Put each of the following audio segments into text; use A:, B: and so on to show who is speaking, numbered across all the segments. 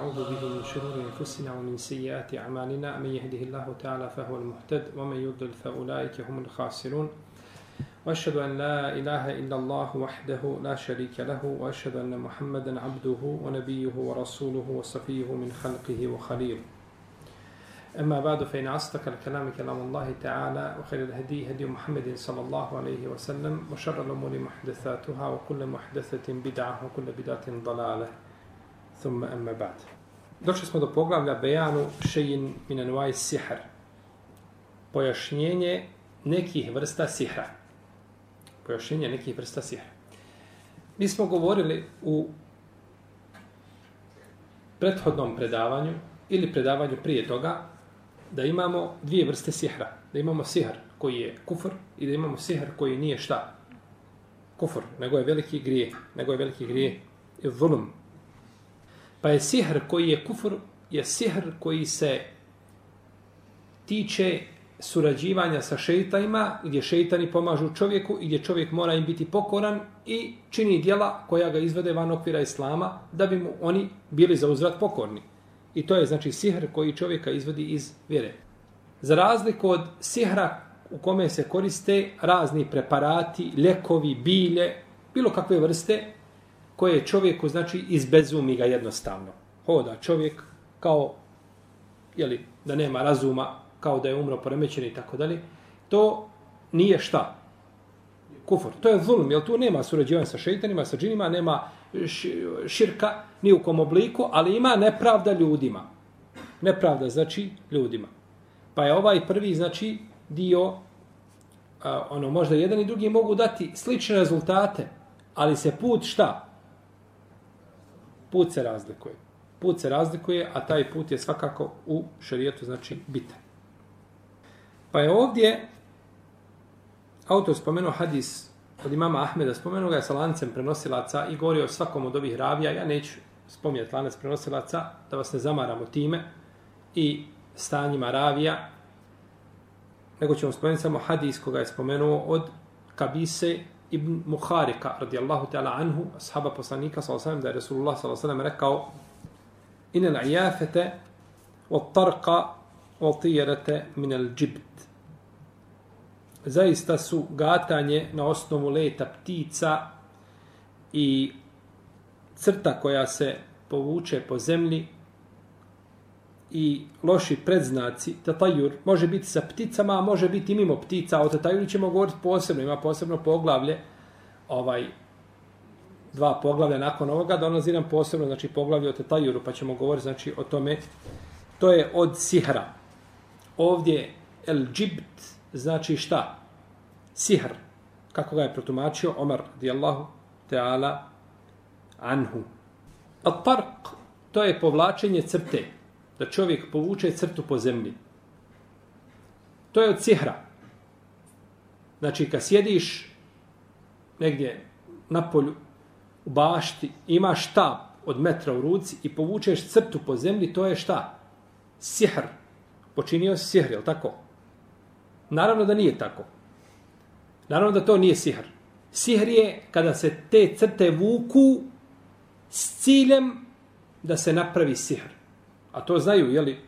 A: ونعوذ به من شرور أنفسنا ومن سيئات أعمالنا. من يهده الله تعالى فهو المهتد ومن يضلل فأولئك هم الخاسرون. وأشهد أن لا إله إلا الله وحده لا شريك له وأشهد أن محمدا عبده ونبيه ورسوله وصفيه من خلقه وخليله أما بعد فإن أصدق الكلام كلام الله تعالى وخير الهدي هدي محمد صلى الله عليه وسلم وشر الأمور محدثاتها وكل محدثة بدعة وكل بدعة ضلالة. thumma amma ba'd. Došli smo do poglavlja Bejanu Shein minan anwa'i sihr. Pojašnjenje nekih vrsta sihra. Pojašnjenje nekih vrsta sihra. Mi smo govorili u prethodnom predavanju ili predavanju prije toga da imamo dvije vrste sihra. Da imamo sihr koji je kufr i da imamo sihr koji nije šta? Kufr, nego je veliki grije, nego je veliki grije i zulum, Pa je sihr koji je kufr, je sihr koji se tiče surađivanja sa šeitanima, gdje šeitani pomažu čovjeku i gdje čovjek mora im biti pokoran i čini dijela koja ga izvede van okvira islama, da bi mu oni bili za uzvrat pokorni. I to je znači sihr koji čovjeka izvodi iz vjere. Za razliku od sihra u kome se koriste razni preparati, lekovi, bilje, bilo kakve vrste, koje čovjeku znači izbezumi ga jednostavno. Hoda čovjek kao jeli, da nema razuma, kao da je umro poremećen i tako dalje. To nije šta? Kufur. To je zulum, jer tu nema surađivanja sa šeitanima, sa džinima, nema širka ni u kom obliku, ali ima nepravda ljudima. Nepravda znači ljudima. Pa je ovaj prvi znači dio a, ono možda jedan i drugi mogu dati slične rezultate, ali se put šta? Put se razlikuje. Put se razlikuje, a taj put je svakako u šarijetu znači bitan. Pa je ovdje autor spomenuo hadis od imama Ahmeda spomenuo ga je sa lancem prenosilaca i govorio o svakom od ovih ravija. Ja neću spominjati lanac prenosilaca da vas ne zamaramo time i stanjima ravija, nego ćemo spomenuti samo hadis koga je spomenuo od Kabise ibn Muharika, radijallahu ta'ala anhu, ashaba poslanika, s.a.v. da je Resulullah s.a.v. rekao inel ajafete od tarqa od tijerete minel džibt zaista su gatanje na osnovu leta ptica i crta koja se povuče po zemlji i loši predznaci, tatajur, može biti sa pticama, a može biti mimo ptica, o tatajuru ćemo govoriti posebno, ima posebno poglavlje, ovaj, dva poglavlja nakon ovoga, donosi nam posebno, znači poglavlje o tatajuru, pa ćemo govoriti, znači, o tome, to je od sihra. Ovdje, el džibt, znači šta? Sihr. Kako ga je protumačio Omar radijallahu teala, anhu. at-tark to je povlačenje crte. Da čovjek povuče crtu po zemlji. To je od sihra. Znači, kad sjediš negdje na polju, u bašti, imaš štab od metra u ruci i povučeš crtu po zemlji, to je šta? Sihr. Počinio si sihr, je li tako? Naravno da nije tako. Naravno da to nije sihr. Sihr je kada se te crte vuku s ciljem da se napravi sihr. A to znaju, jeli,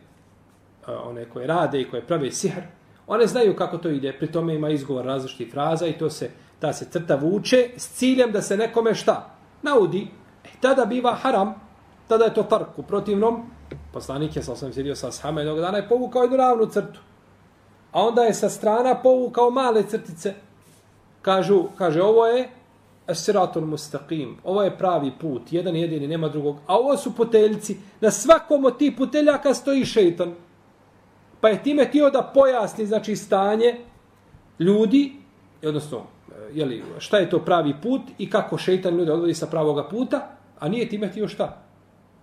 A: one koje rade i koje prave sihr, one znaju kako to ide. Pri tome ima izgovor različitih fraza i to se, ta se crta vuče s ciljem da se nekome šta? Naudi. E, tada biva haram. Tada je to tark. U protivnom, poslanik je, sa osam sjedio sa shama jednog dana, i povukao jednu ravnu crtu a onda je sa strana povukao male crtice. Kažu, kaže, ovo je siratul mustaqim, ovo je pravi put, jedan jedini, nema drugog. A ovo su puteljci, na svakom od tih puteljaka stoji šeitan. Pa je time tio da pojasni, znači, stanje ljudi, odnosno, jeli, šta je to pravi put i kako šeitan ljude odvodi sa pravoga puta, a nije time tio šta.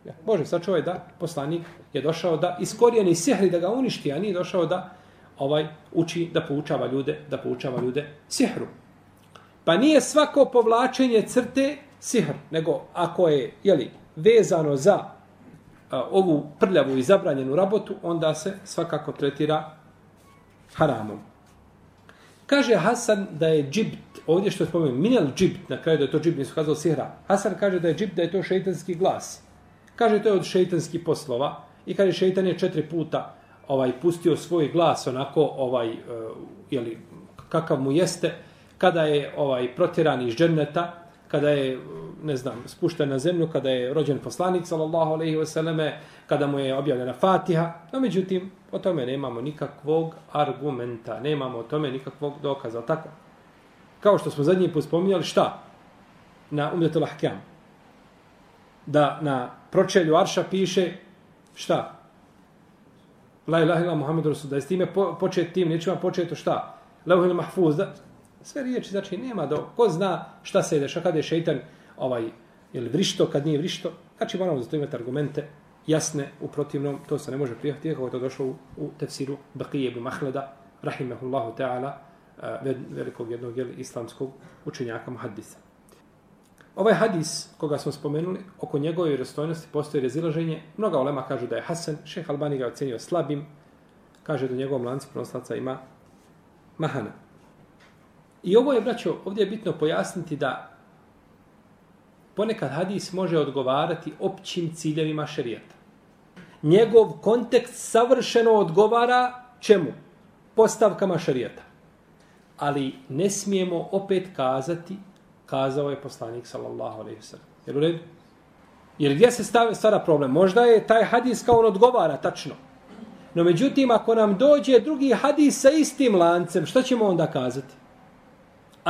A: Ja, može, sad čovjek da poslanik je došao da iskorijeni sihri da ga uništi, a nije došao da ovaj uči da poučava ljude, da poučava ljude sihru. Pa nije svako povlačenje crte sihr, nego ako je jeli, vezano za a, ovu prljavu i zabranjenu rabotu, onda se svakako tretira haramom. Kaže Hasan da je džibt, ovdje što spomenu, minel džibt, na kraju da je to džibt, nisu kazali sihra. Hasan kaže da je džibt, da je to šeitanski glas. Kaže, to je od šeitanskih poslova. I kaže, šeitan je četiri puta ovaj pustio svoj glas onako, ovaj, uh, jeli, kakav mu jeste, kada je ovaj protjeran iz dženneta, kada je, ne znam, spušten na zemlju, kada je rođen poslanik, sallallahu alaihi selleme, kada mu je objavljena Fatiha, no međutim, o tome nemamo nikakvog argumenta, nemamo o tome nikakvog dokaza, tako? Kao što smo zadnji put spominjali, šta? Na umjetu ahkam. Da na pročelju Arša piše, šta? La ilaha ila Muhammed Rasul, da je s time po, počet tim, nećemo početi šta? Lauhil mahfuz, da? Sve riječi, znači nema do, ko zna šta se deša, kada je šeitan, ovaj, ili vrišto, kad nije vrišto, znači moramo za to imati argumente jasne, u protivnom, to se ne može prijahti, kako je to došlo u, u tefsiru Baqije ibn Mahleda, rahimehullahu ta'ala, eh, velikog jednog jel, islamskog učenjaka muhaddisa. Ovaj hadis koga smo spomenuli, oko njegove vjerostojnosti postoji razilaženje. Mnoga olema kažu da je Hasan, šeh Albani ga ocenio slabim, kaže da njegovom lancu proslaca ima mahana. I ovo je, braćo, ovdje je bitno pojasniti da ponekad hadis može odgovarati općim ciljevima šerijata. Njegov kontekst savršeno odgovara čemu? Postavkama šerijata. Ali ne smijemo opet kazati kazao je poslanik sallallahu alejhi ve sellem. U redu? Jer gdje se stave, stvara problem? Možda je taj hadis kao on odgovara, tačno. No međutim, ako nam dođe drugi hadis sa istim lancem, što ćemo onda kazati?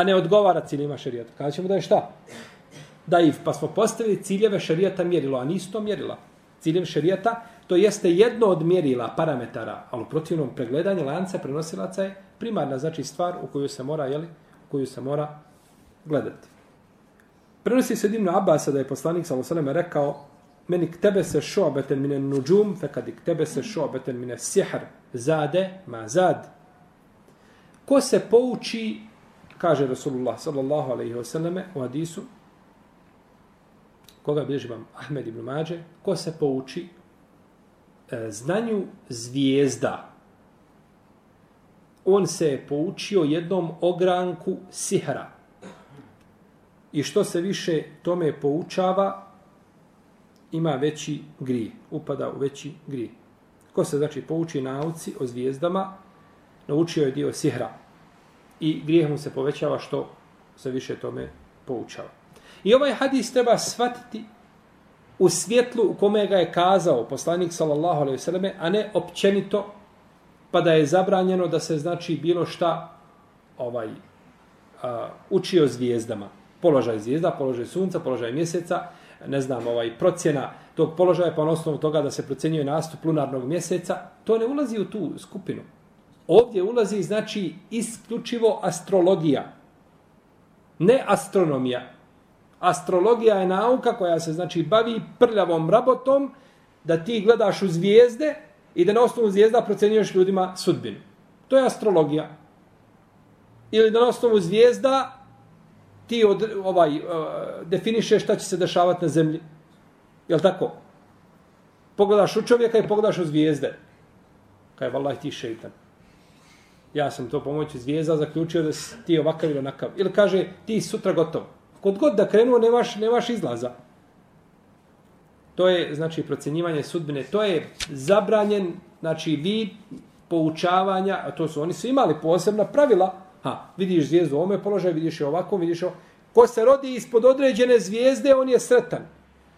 A: A ne odgovara ciljima šarijata. Kada ćemo da je šta? Da pa smo postavili ciljeve šarijata mjerilo, a nisu to mjerila. Ciljem šarijata, to jeste jedno od mjerila, parametara, ali u protivnom pregledanje lanca prenosilaca je primarna, znači stvar u koju se mora, jeli, u koju se mora gledati. Prenosi se Ibn Abasa da je poslanik sallallahu alejhi rekao: "Meni tebe se šu'beten min an-nujum, fa kad tebe se šu'beten min sihr, zade ma zad." Ko se pouči, kaže Rasulullah sallallahu alejhi ve selleme u hadisu koga bilježi vam Ahmed ibn Mađe, ko se pouči e, znanju zvijezda, on se je poučio jednom ogranku sihra. I što se više tome poučava, ima veći grije, upada u veći grije. Ko se znači pouči nauci o zvijezdama, naučio je dio sihra. I grijeh mu se povećava što se više tome poučava. I ovaj hadis treba shvatiti u svjetlu u kome ga je kazao poslanik sallallahu alejhi ve selleme, a ne općenito pa da je zabranjeno da se znači bilo šta ovaj a, učio zvijezdama položaj zvijezda, položaj sunca, položaj mjeseca, ne znam, ovaj procjena tog položaja pa na osnovu toga da se procjenjuje nastup lunarnog mjeseca, to ne ulazi u tu skupinu. Ovdje ulazi znači isključivo astrologija, ne astronomija. Astrologija je nauka koja se znači bavi prljavom rabotom da ti gledaš u zvijezde i da na osnovu zvijezda procenjuješ ljudima sudbinu. To je astrologija. Ili da na osnovu zvijezda ti od, ovaj, uh, definišeš šta će se dešavati na zemlji. Je li tako? Pogledaš u čovjeka i pogledaš u zvijezde. Kaj je vallaj ti šeitan. Ja sam to pomoću zvijezda zaključio da si ti ovakav ili onakav. Ili kaže ti sutra gotov. Kod god da krenuo nemaš, nemaš izlaza. To je znači procjenjivanje sudbine. To je zabranjen znači vid poučavanja, a to su oni su imali posebna pravila Ha, vidiš zvijezdu u ovome položaju, vidiš je ovako, vidiš je Ko se rodi ispod određene zvijezde, on je sretan.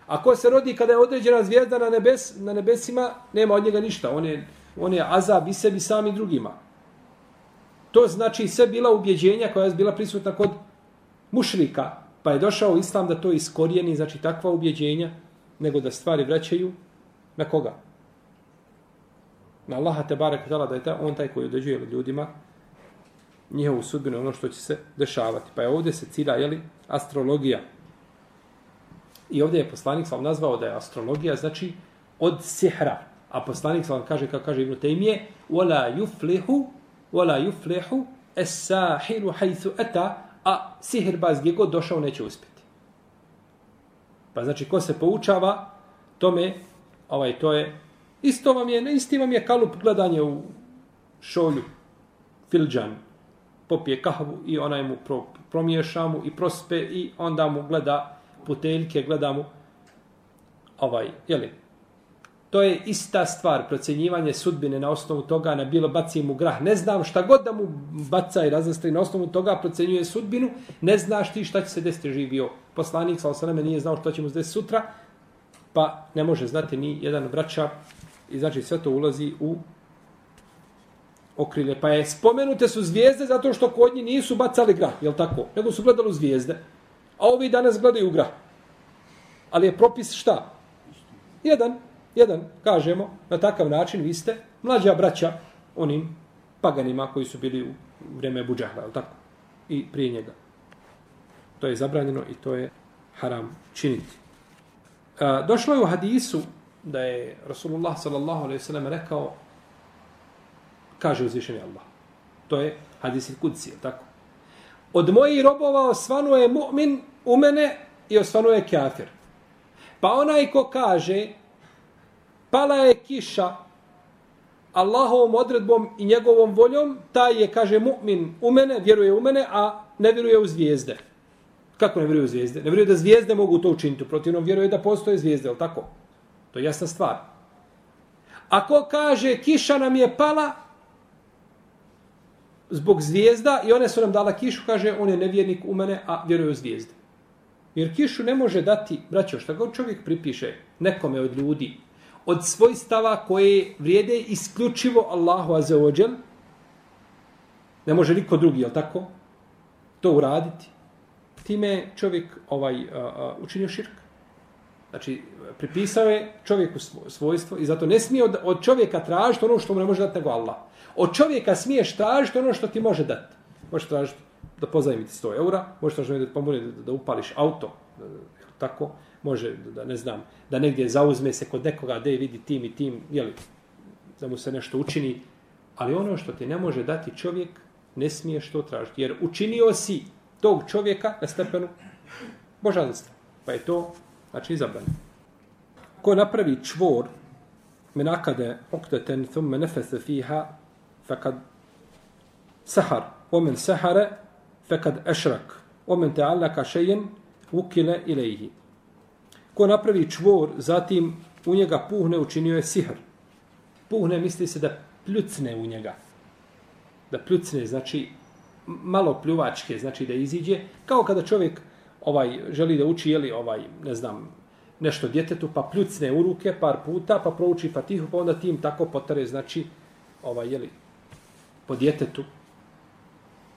A: A ko se rodi kada je određena zvijezda na, nebes, na nebesima, nema od njega ništa. On je, on je azab i sebi sami drugima. To znači sve bila ubjeđenja koja je bila prisutna kod mušrika. Pa je došao islam da to iskorijeni, znači takva ubjeđenja, nego da stvari vraćaju na koga? Na Allaha te barek da je ta, on taj koji određuje ljudima njihovu sudbinu, ono što će se dešavati. Pa je ovdje se cilja, jeli, astrologija. I ovdje je poslanik sam nazvao da je astrologija, znači od sihra. A poslanik sam kaže, kao kaže Ibn Tejmije, وَلَا يُفْلِهُ وَلَا يُفْلِحُ السَّاحِرُ حَيْثُ أَتَا a sihirbaz gdje god došao neće uspjeti. Pa znači, ko se poučava, tome, ovaj, to je, isto vam je, isti vam je kalup gledanje u šolju, filđan, popije kahvu i ona mu pro, promiješa mu i prospe i onda mu gleda puteljke, gleda mu ovaj, jeli, to je ista stvar, procjenjivanje sudbine na osnovu toga, na bilo baci mu grah. Ne znam šta god da mu baca i razastri na osnovu toga, procjenjuje sudbinu, ne znaš ti šta će se desiti živio. Poslanik, sa osaname, nije znao šta će mu se desiti sutra, pa ne može znati ni jedan vraća i znači sve to ulazi u okrilje. Pa je spomenute su zvijezde zato što kod njih nisu bacali grah, je tako? Nego su gledali zvijezde. A ovi danas gledaju grah. Ali je propis šta? Jedan, jedan, kažemo, na takav način vi ste mlađa braća onim paganima koji su bili u vreme Buđahla, je tako? I prije njega. To je zabranjeno i to je haram činiti. A, došlo je u hadisu da je Rasulullah sallallahu alaihi sallam rekao kaže uzvišeni Allah. To je hadis il kudsi, tako? Od mojih robova osvanuje mu'min u mene i osvanuje kafir. Pa onaj ko kaže pala je kiša Allahovom odredbom i njegovom voljom, taj je, kaže, mu'min u mene, vjeruje u mene, a ne vjeruje u zvijezde. Kako ne vjeruje u zvijezde? Ne vjeruje da zvijezde mogu to učiniti. Protivno vjeruje da postoje zvijezde, ali tako? To je jasna stvar. Ako kaže kiša nam je pala zbog zvijezda i one su nam dala kišu, kaže on je nevjernik u mene, a vjeruje u zvijezde. Jer kišu ne može dati, braćo, šta god čovjek pripiše nekome od ljudi, od svojstava koje vrijede isključivo Allahu Azzawajal, ne može niko drugi, jel tako? To uraditi. Time čovjek ovaj učinio širk. Znači, pripisao je čovjeku svojstvo i zato ne smije od, od čovjeka tražiti ono što mu ne može dati nego Allah. Od čovjeka smiješ tražiti ono što ti može dati. Možeš tražiti da pozajmiti 100 eura, možeš tražiti da pomogne da, da upališ auto, da, tako, može da ne znam, da negdje zauzme se kod nekoga da vidi tim i tim, jeli, da mu se nešto učini, ali ono što ti ne može dati čovjek, ne smiješ to tražiti, jer učinio si tog čovjeka na stepenu božanstva. Pa je to, znači, izabrano. Ko napravi čvor, menakade okteten thumme nefese fiha, fakad sahar, omen sahare, fakad ešrak, omen te allaka šejen, ukile ilaihi. Ko napravi čvor, zatim u njega puhne, učinio je sihr. Puhne misli se da pljucne u njega. Da pljucne, znači malo pljuvačke, znači da iziđe. Kao kada čovjek ovaj želi da uči, jeli, ovaj, ne znam, nešto djetetu, pa pljucne u ruke par puta, pa prouči fatihu, pa onda tim tako potare, znači, ovaj, jeli, po djetetu.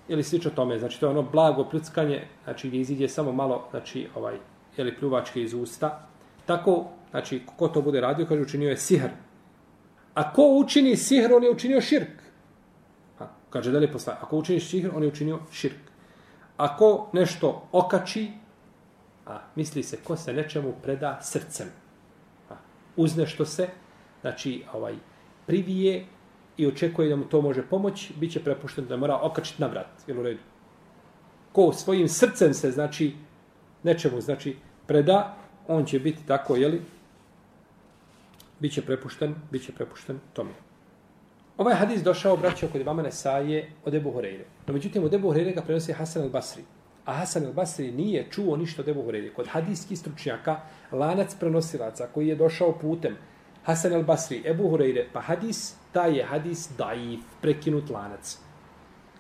A: Ili slično tome, znači to je ono blago pljuckanje, znači gdje iziđe samo malo, znači, ovaj, jeli, pljuvačke iz usta. Tako, znači, ko to bude radio, kaže, učinio je sihr. A ko učini sihr, on je učinio širk. Ha, kaže, da li postavlja? ako učiniš sihr, on je učinio širk. Ako nešto okači, a, misli se, ko se nečemu preda srcem. A, uz nešto se, znači, ovaj, privije i očekuje da mu to može pomoći, bit će prepušten da mora okačiti na vrat. Jel u redu? Ko svojim srcem se, znači, nečemu, znači, preda, on će biti tako, jeli, bit će prepušten, bit će prepušten tome. Ovaj hadis došao, braćo, kod imama Nesaje od Ebu Horeire. No, međutim, od Ebu Horeire ga prenosi Hasan al-Basri. A Hasan al-Basri nije čuo ništa od Ebu Horeire. Kod hadijskih stručnjaka, lanac prenosilaca koji je došao putem Hasan al-Basri, Ebu Horeire, pa hadis, taj je hadis daif, prekinut lanac.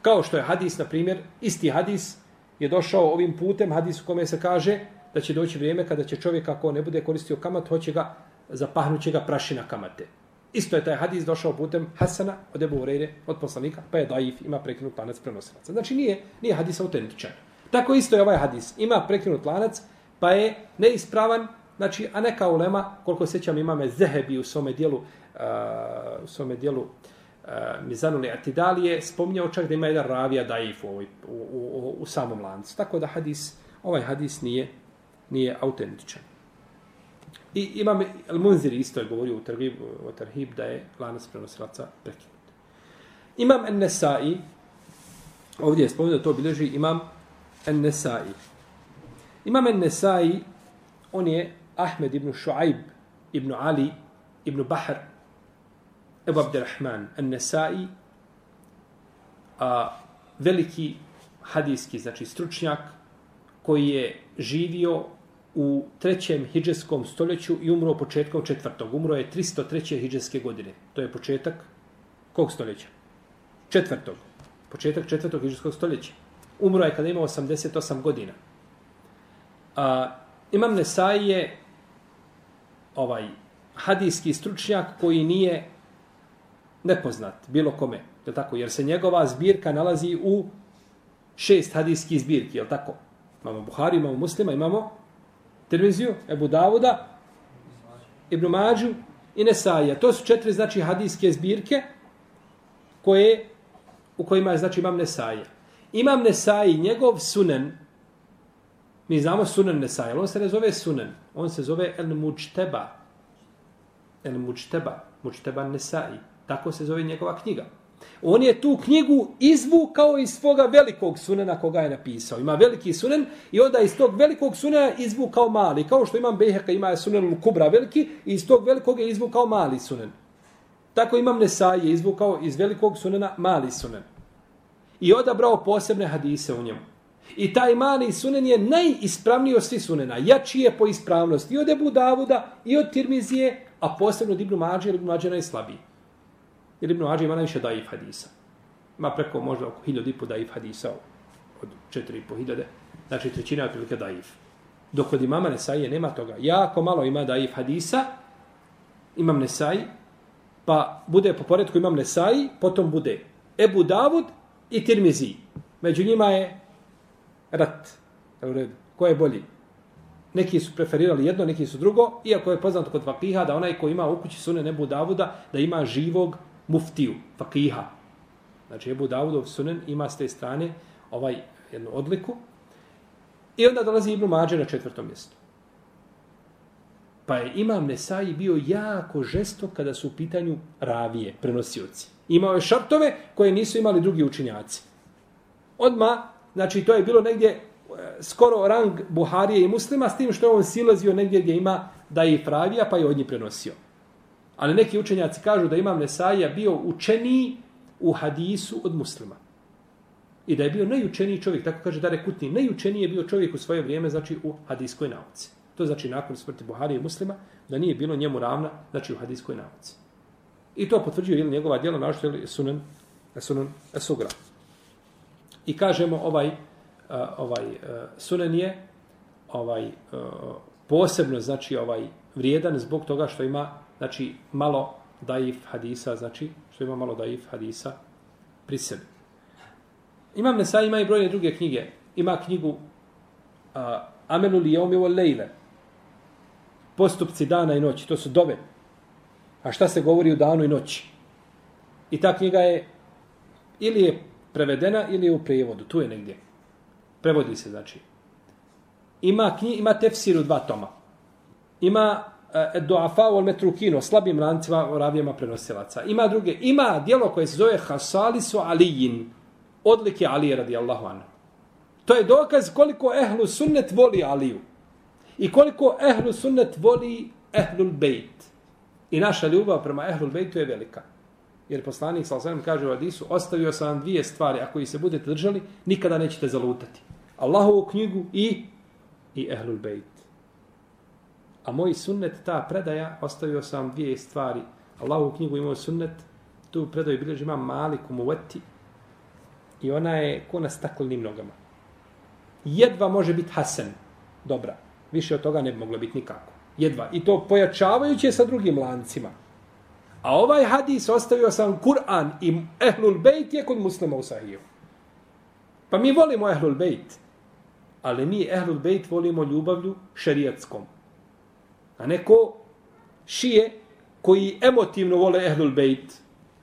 A: Kao što je hadis, na primjer, isti hadis, je došao ovim putem hadis u kome se kaže da će doći vrijeme kada će čovjek ako ne bude koristio kamat, hoće ga zapahnuće ga prašina kamate. Isto je taj hadis došao putem Hasana od Ebu Hureyre, od poslanika, pa je daif, ima prekinut lanac prenosilaca. Znači nije, nije hadis autentičan. Tako isto je ovaj hadis. Ima prekinut lanac, pa je neispravan, znači, a neka ulema, koliko sećam, imame Zehebi u svome dijelu, uh, u svome dijelu uh, Eh, Mizanul Mizanuli Atidalije spominjao čak da ima jedan ravija daif u, u, u, u, samom lancu. Tako da hadis, ovaj hadis nije, nije autentičan. I imam Al-Munzir isto je govorio u Tarhib, u Tarhib da je lanac prenosilaca prekinut. Imam En Nesai, ovdje je spomenuo da to bilježi imam En Nesai. Imam En Nesai, on je Ahmed ibn Shuaib ibn Ali ibn Bahr Ebu Abderrahman An-Nesai, a, veliki hadijski, znači stručnjak, koji je živio u trećem hidžeskom stoljeću i umro početkom četvrtog. Umro je 303. hidžeske godine. To je početak kog stoljeća? Četvrtog. Početak četvrtog hidžeskog stoljeća. Umro je kada imao 88 godina. A, imam Nesai je ovaj hadijski stručnjak koji nije nepoznat bilo kome. Je tako? Jer se njegova zbirka nalazi u šest hadijskih zbirki. Je tako? Imamo Buhari, imamo Muslima, imamo Tirmiziju, Ebu Davuda, Ibn Mađu i Nesaija. To su četiri znači hadijske zbirke koje, u kojima je znači imam Nesaija. Imam Nesaji, njegov sunen, mi znamo sunen Nesaija, ali on se ne zove sunen, on se zove El Mučteba. El Mučteba, Mučteba Nesaji. Tako se zove njegova knjiga. On je tu knjigu izvukao iz svoga velikog sunena koga je napisao. Ima veliki sunen i onda iz tog velikog sunena izvukao mali. Kao što imam Beheka, ima sunen Kubra veliki i iz tog velikog je izvukao mali sunen. Tako imam Nesaj je izvukao iz velikog sunena mali sunen. I odabrao posebne hadise u njemu. I taj mali sunen je najispravniji od svih sunena. Jači je po ispravnosti i od Ebu Davuda i od Tirmizije, a posebno od Ibnu Mađe, jer Ibnu Mađe najslabiji. Jer Ibn Ađe ima najviše daif hadisa. Ima preko možda oko hiljada i po daif hadisa od četiri i po hiljade. Znači trećina je otprilike daif. Dok kod imama Nesaije nema toga. Jako malo ima daif hadisa. Imam Nesaji, Pa bude po poredku imam Nesaji, Potom bude Ebu Davud i Tirmizi. Među njima je rat. Ko je bolji? Neki su preferirali jedno, neki su drugo, iako je poznato kod vakiha da onaj ko ima u kući sune Nebu Davuda, da ima živog muftiju, fakiha. Znači, Ebu Davudov sunen ima s te strane ovaj jednu odliku. I onda dolazi Ibnu Mađe na četvrtom mjestu. Pa je Imam Nesai bio jako žesto kada su u pitanju ravije, prenosioci. Imao je šartove koje nisu imali drugi učinjaci. Odma, znači to je bilo negdje e, skoro rang Buharije i muslima, s tim što je on silazio negdje gdje ima da je i pravija, pa je od njih prenosio. Ali neki učenjaci kažu da imam Nesaija bio učeniji u hadisu od muslima. I da je bio najučeniji čovjek, tako kaže Dare Kutni, najučeniji je bio čovjek u svoje vrijeme, znači u hadiskoj nauci. To znači nakon smrti Buharije i muslima, da nije bilo njemu ravna, znači u hadiskoj nauci. I to potvrđuje ili njegova djela, našto je sunan, sunan sugra. I kažemo ovaj, ovaj sunan je ovaj posebno znači ovaj vrijedan zbog toga što ima znači malo daif hadisa, znači što ima malo daif hadisa pri sebi. Imam Nesa, ima i brojne druge knjige. Ima knjigu uh, Amenu li jeumi o lejle. Postupci dana i noći. To su dove. A šta se govori u danu i noći? I ta knjiga je ili je prevedena ili je u prevodu. Tu je negdje. Prevodi se, znači. Ima, knji, ima tefsir u dva toma. Ima E, duafa wal metrukino, slabim lancima ravijama prenosilaca. Ima druge, ima dijelo koje se zove Hasalisu Alijin, odlike Ali radijallahu anhu. To je dokaz koliko ehlu sunnet voli Aliju. I koliko ehlu sunnet voli ehlul bejt. I naša ljubav prema ehlul bejtu je velika. Jer poslanik sa osvijem kaže u Adisu, ostavio sam vam dvije stvari, ako ih se budete držali, nikada nećete zalutati. Allahovu knjigu i i ehlul bejt. A moj sunnet, ta predaja, ostavio sam dvije stvari. Allahu knjigu imao sunnet, tu predaju bilježi imam u kumuveti i ona je ko na staklenim nogama. Jedva može biti Hasan, dobra. Više od toga ne bi moglo biti nikako. Jedva. I to pojačavajuće sa drugim lancima. A ovaj hadis ostavio sam Kur'an i Ehlul Bejt je kod muslima u sahiju. Pa mi volimo Ehlul Bejt. Ali mi Ehlul Bejt volimo ljubavlju šerijatskom. A neko šije koji emotivno vole Ehlul Bejt,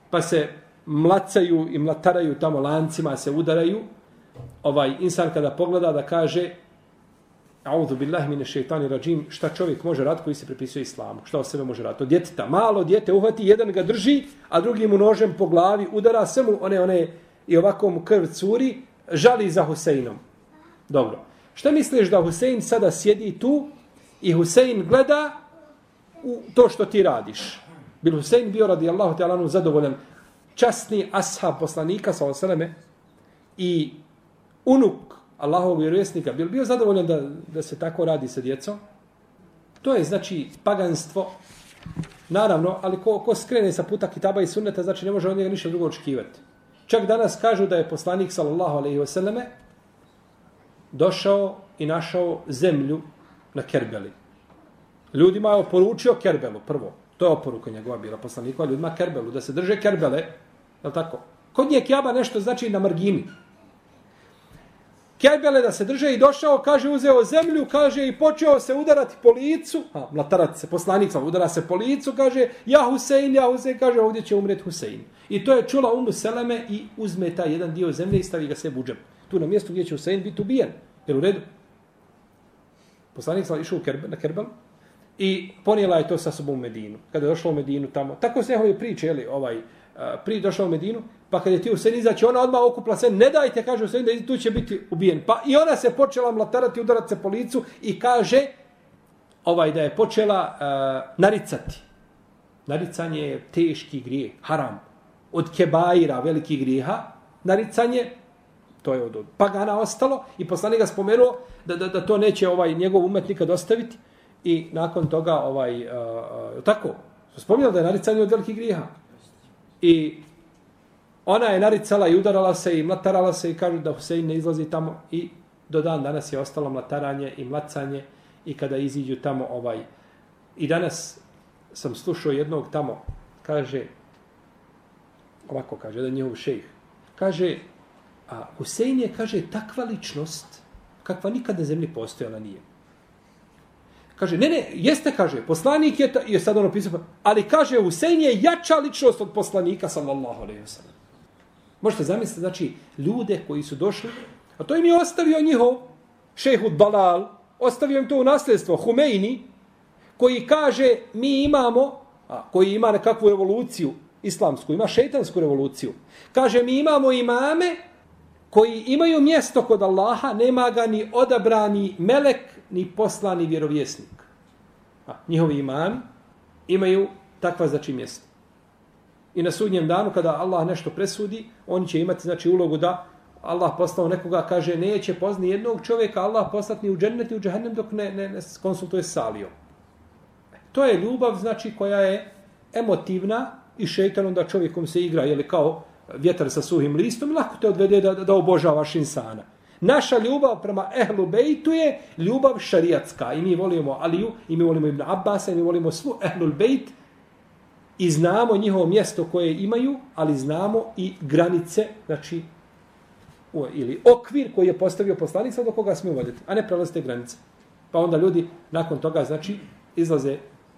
A: pa se mlacaju i mlataraju tamo lancima, se udaraju, ovaj insan kada pogleda da kaže A'udhu billahi mine šeitani rađim, šta čovjek može raditi koji se prepisuje islamu? Šta o sebe može raditi? Od djeteta, malo djete uhvati, jedan ga drži, a drugi mu nožem po glavi udara, sve mu one, one i ovako mu krv curi, žali za Huseinom. Dobro. Šta misliš da Husein sada sjedi tu I Husein gleda u to što ti radiš. Bil Husein bio radi Allahu te alanu zadovoljan časni ashab poslanika sa osaleme i unuk Allahovog vjerovjesnika, bil bio zadovoljan da, da se tako radi sa djecom? To je znači paganstvo, naravno, ali ko, ko skrene sa puta kitaba i sunneta, znači ne može od njega ništa drugo očekivati. Čak danas kažu da je poslanik, sallallahu alaihi wasallame, došao i našao zemlju na Kerbeli. Ljudima je oporučio Kerbelu prvo. To je oporuka njegova bila poslanika, ljudima Kerbelu, da se drže Kerbele, je li tako? Kod nje Kjaba nešto znači na margini. Kerbele da se drže i došao, kaže, uzeo zemlju, kaže, i počeo se udarati po licu, a, mlatarat se poslanica, udara se po licu, kaže, ja Husein, ja Husein, kaže, ovdje će umret Husein. I to je čula Umu Seleme i uzme taj jedan dio zemlje i stavi ga sve buđem. Tu na mjestu gdje će Husein biti ubijen. Jer u redu? Poslanik sam išao na Kerbel i ponijela je to sa sobom u Medinu. Kada je došla u Medinu tamo, tako se njehove priče, jeli, ovaj, eh, pri došla u Medinu, pa kad je ti Husein izaći, znači ona odmah okupla se, ne dajte, kaže Husein, da tu će biti ubijen. Pa i ona se počela mlatarati, udarati se po licu i kaže ovaj da je počela uh, naricati. Naricanje je teški grijeh, haram. Od kebaira, veliki grijeha, naricanje, to je od pagana ostalo, i poslanik ga spomenuo da, da, da to neće ovaj njegov umet nikad ostaviti, i nakon toga, ovaj, uh, uh, tako, spomenuo da je naricanje od velikih griha. I ona je naricala i udarala se i mlatarala se i kažu da Husein ne izlazi tamo i do dan danas je ostalo mlataranje i mlacanje i kada iziđu tamo ovaj i danas sam slušao jednog tamo kaže ovako kaže da njihov šejh kaže a Husein je kaže takva ličnost kakva nikad na zemlji postojala nije Kaže, ne, ne, jeste, kaže, poslanik je, ta, je sad ono pisao, ali kaže, Husein je jača ličnost od poslanika, sallallahu alaihi wa sallam. Možete zamisliti, znači, ljude koji su došli, a to im je ostavio njihov šehud Balal, ostavio im to u nasljedstvo, Humeini, koji kaže, mi imamo, a, koji ima nekakvu revoluciju islamsku, ima šeitansku revoluciju, kaže, mi imamo imame koji imaju mjesto kod Allaha, nema ga ni odabrani melek, ni poslani vjerovjesnik. A, njihovi imam imaju takva znači mjesto. I na sudnjem danu, kada Allah nešto presudi, oni će imati znači ulogu da Allah poslao nekoga, kaže, neće pozni jednog čovjeka, Allah poslati ni u džennet i u džahennem dok ne, ne, ne konsultuje s e, To je ljubav, znači, koja je emotivna i šeitan da čovjekom se igra, je kao vjetar sa suhim listom, lako te odvede da, da obožavaš insana. Naša ljubav prema ehlu bejtu je ljubav šariatska. I mi volimo Aliju, i mi volimo Ibn Abbas, i mi volimo svu ehlu bejt, i znamo njihovo mjesto koje imaju, ali znamo i granice, znači, u, ili okvir koji je postavio poslanica do koga smiju voditi, a ne prelazite granice. Pa onda ljudi nakon toga, znači, izlaze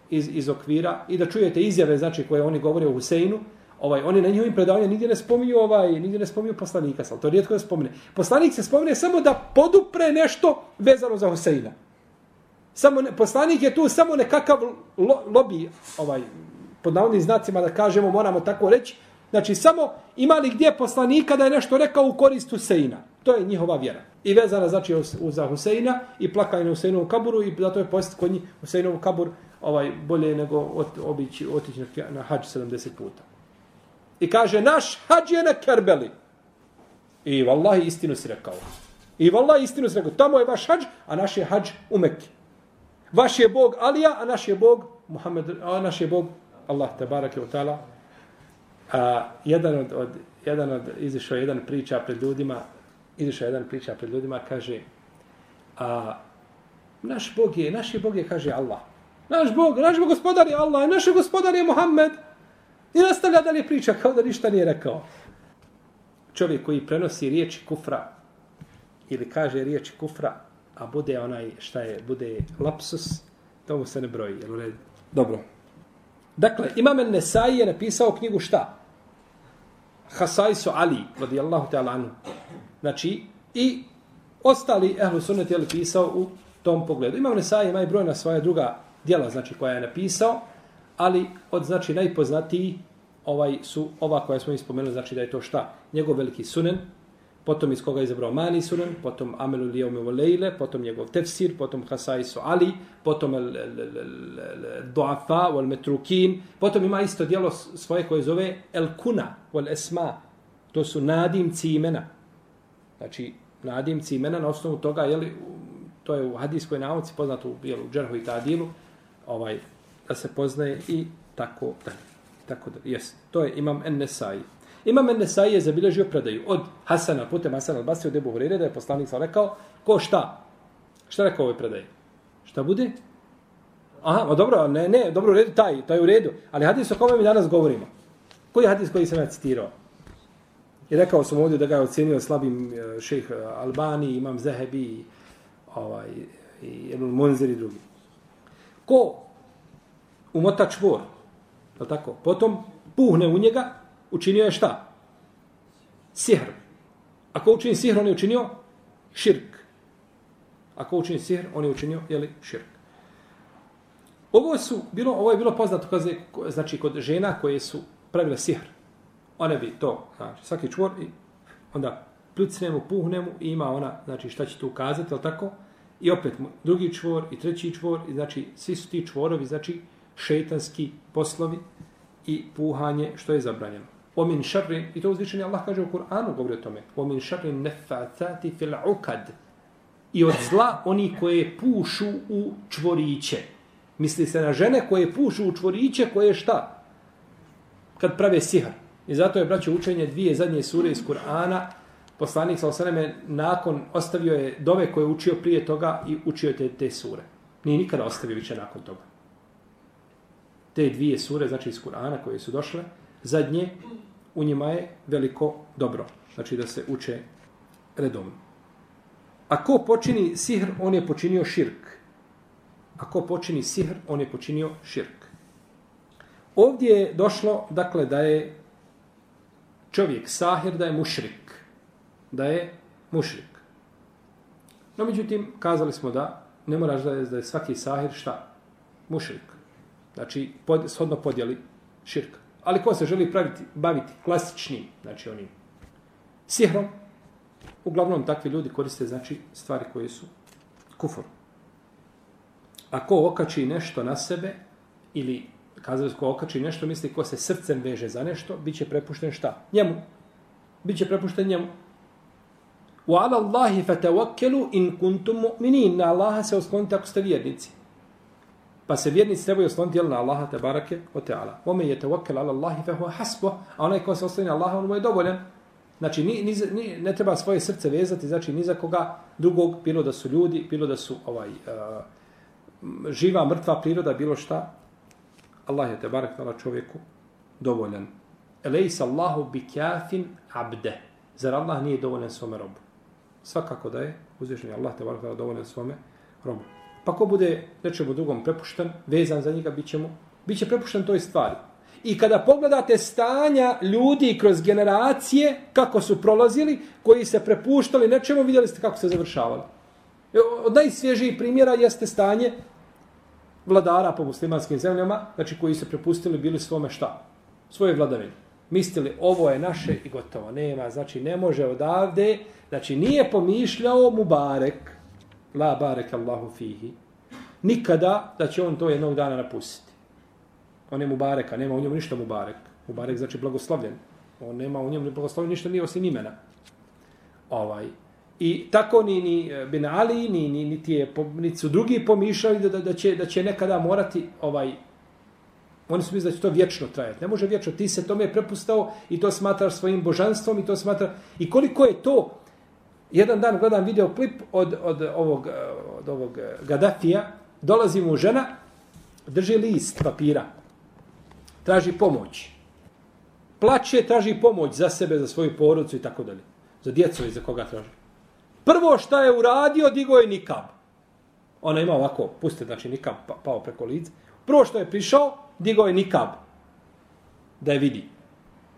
A: iz, iz okvira i da čujete izjave, znači, koje oni govore o Huseinu, ovaj oni na njihovim predavanjima nigdje ne spominju ovaj nigdje ne spominju poslanika ali to rijetko se spomene poslanik se spomine samo da podupre nešto vezano za Hoseina. samo ne, poslanik je tu samo nekakav lo, lobi ovaj pod navodnim znacima da kažemo moramo tako reći. Znači samo imali gdje poslanika da je nešto rekao u korist Huseina? To je njihova vjera. I vezana znači za Huseina i plakanje na Huseinovom kaburu i zato je posjet kod njih Huseinov kabur ovaj bolje nego obići otići na, na hađ 70 puta. I kaže, naš hađ je na Kerbeli. I vallahi istinu si rekao. I vallahi istinu si rekao. Tamo je vaš hađ, a naš je hađ u Mekke. Vaš je Bog Alija, a naš je Bog Muhammed, a naš je Bog Allah, te barake u tala. A, jedan od, od, jedan od, izišao jedan priča pred ljudima, izišao jedan priča pred ljudima, kaže, a, naš Bog je, naš je Bog je, kaže Allah. Naš Bog, naš Bog gospodar je Allah, naš gospodar je Muhammed. I nastavlja dalje priča kao da ništa nije rekao. Čovjek koji prenosi riječi kufra ili kaže riječi kufra, a bude onaj šta je, bude lapsus, to mu se ne broji. Jel u redu? Dobro. Dakle, Imam Nesai je napisao knjigu šta? Hasajsu Ali, radijallahu ta'ala anu. Znači, i ostali ehlu sunnet je pisao u tom pogledu. Imam Nesai ima i brojna svoja druga djela, znači, koja je napisao, ali od znači najpoznatiji ovaj su ova koja smo ispomenuli znači da je to šta? Njegov veliki sunen potom iz koga je izabrao mani sunen potom amelu lijome volejle potom njegov tefsir potom hasaisu ali potom el, duafa wal metrukin potom ima isto dijelo svoje koje zove el kuna wal esma. To su nadimci imena. Znači nadimci imena na osnovu toga, jeli, to je u hadijskoj nauci poznato u, jel, u džerhu i tadilu, ovaj, da se poznaje i tako da. Tako da, jes. To je imam Ennesai. Imam Ennesai je zabilježio predaju od Hasana, putem Hasana al-Basri od Ebu Hurire, da je poslanik sam rekao, ko šta? Šta rekao ovoj predaji? Šta bude? Aha, ma dobro, ne, ne, dobro, u redu, taj, taj u redu. Ali hadis o kome mi danas govorimo? Koji hadis koji sam ja citirao? I rekao sam ovdje da ga je ocjenio slabim e, šejh e, Albani, imam Zehebi, ovaj, i Ebul Monzir i drugi. Ko umota čvor, je tako? Potom puhne u njega, učinio je šta? Sihr. Ako učini sihr, on je učinio širk. Ako učini sihr, on je učinio, jeli, širk. Ovo su bilo ovo je bilo poznato kaze znači kod žena koje su pravile sihr. One bi to, znači svaki čvor i onda pljucnemo, puhnemo i ima ona, znači šta će tu ukazati, al tako? I opet drugi čvor i treći čvor i znači svi su ti čvorovi, znači šeitanski poslovi i puhanje što je zabranjeno. Omin min šarrin, i to uzvišenje Allah kaže u Kur'anu, govori o tome, omin min šarrin nefatati fil ukad. I od zla oni koje pušu u čvoriće. Misli se na žene koje pušu u čvoriće koje šta? Kad prave sihr. I zato je, braćo, učenje dvije zadnje sure iz Kur'ana, poslanik sa osaneme nakon ostavio je dove koje je učio prije toga i učio te, te sure. Nije nikada ostavio više nakon toga. Te dvije sure, znači iz Kur'ana koje su došle, zadnje, u njima je veliko dobro. Znači da se uče redom. A ko počini sihr, on je počinio širk. Ako počini sihr, on je počinio širk. Ovdje je došlo, dakle, da je čovjek sahir, da je mušrik. Da je mušrik. No, međutim, kazali smo da ne moraš da je, da je svaki sahir šta? Mušrik. Znači, pod, shodno podjeli širka. Ali ko se želi praviti, baviti klasičnim, znači onim sihrom, uglavnom takvi ljudi koriste, znači, stvari koje su kufor ako okači nešto na sebe, ili kazali ko okači nešto, misli ko se srcem veže za nešto, bit će prepušten šta? Njemu. Biće prepušten njemu. U ala Allahi fatawakkalu in kuntum mu'minin. Na Allaha se oslonite ako ste vjernici. Pa se vjernici trebaju osloniti na Allaha te barake o teala. Ome je tawakkal ala Allahi fe huwa hasbo, a onaj ko se osloni na Allaha, on mu je dovoljan. Znači, ni, ni, ni, ne treba svoje srce vezati, znači, ni za koga drugog, bilo da su ljudi, bilo da su ovaj, uh, živa, mrtva priroda, bilo šta, Allah je te barek tala čovjeku dovoljan. Elejsa Allahu bi kafin abde. Zar Allah nije dovoljan svome robu? Svakako da je, uzvišnji Allah te barek tala dovoljan svome robu. Pa ko bude nečemu drugom prepušten, vezan za njega, bit će, mu, bit će prepušten toj stvari. I kada pogledate stanja ljudi kroz generacije, kako su prolazili, koji se prepuštali nečemu, vidjeli ste kako se završavali. E, od najsvježijih primjera jeste stanje vladara po muslimanskim zemljama, znači koji se prepustili bili svome šta? Svoje vladavine. Mislili ovo je naše i gotovo, nema, znači ne može odavde, znači nije pomišljao Mubarek, la barek Allahu fihi, nikada da će on to jednog dana napustiti. On je Mubareka, nema u njemu ništa Mubarek. Mubarek znači blagoslovljen. On nema u njemu blagoslovljen ništa nije osim imena. Ovaj, I tako ni, ni eh, e, Ben Ali, ni, ni, ni, tije, ni su drugi pomišljali da, da, da, će, da će nekada morati ovaj Oni su mislili da će to vječno trajati. Ne može vječno. Ti se tome prepustao i to smatraš svojim božanstvom i to smatra... I koliko je to... Jedan dan gledam video klip od, od, ovog, eh, od ovog eh, Gaddafija. Dolazi mu žena, drži list papira. Traži pomoć. Plače, traži pomoć za sebe, za svoju porodicu i tako dalje. Za djecu i za koga traži. Prvo šta je uradio, digo je nikab. Ona ima ovako, puste, znači nikab pa, pao preko lica. Prvo što je prišao, digo je nikab. Da je vidi.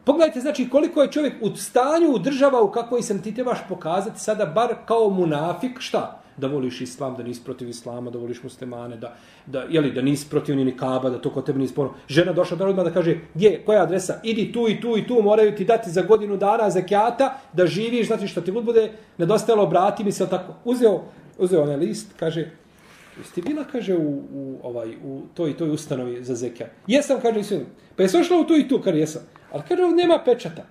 A: Pogledajte, znači, koliko je čovjek u stanju u država u kakvoj sam ti trebaš pokazati sada bar kao munafik, šta? Da voliš islam, da nisi protiv islama, da voliš muslimane, da, da, jeli, da nisi protiv ni nikaba, da to kod tebe nisi ponovno. Žena došla da odmah da kaže, gdje, koja adresa, idi tu i tu i tu, moraju ti dati za godinu dana zakijata, da živiš, znači što ti god bude nedostajalo, brati mi se, tako. Uzeo, uzeo onaj list, kaže, Jeste bila, kaže, u, u, ovaj, u toj toj ustanovi za zekijat? Jesam, kaže, nisam. Pa je ošla u tu i tu, kaže, jesam. Ali kaže, nema pečata.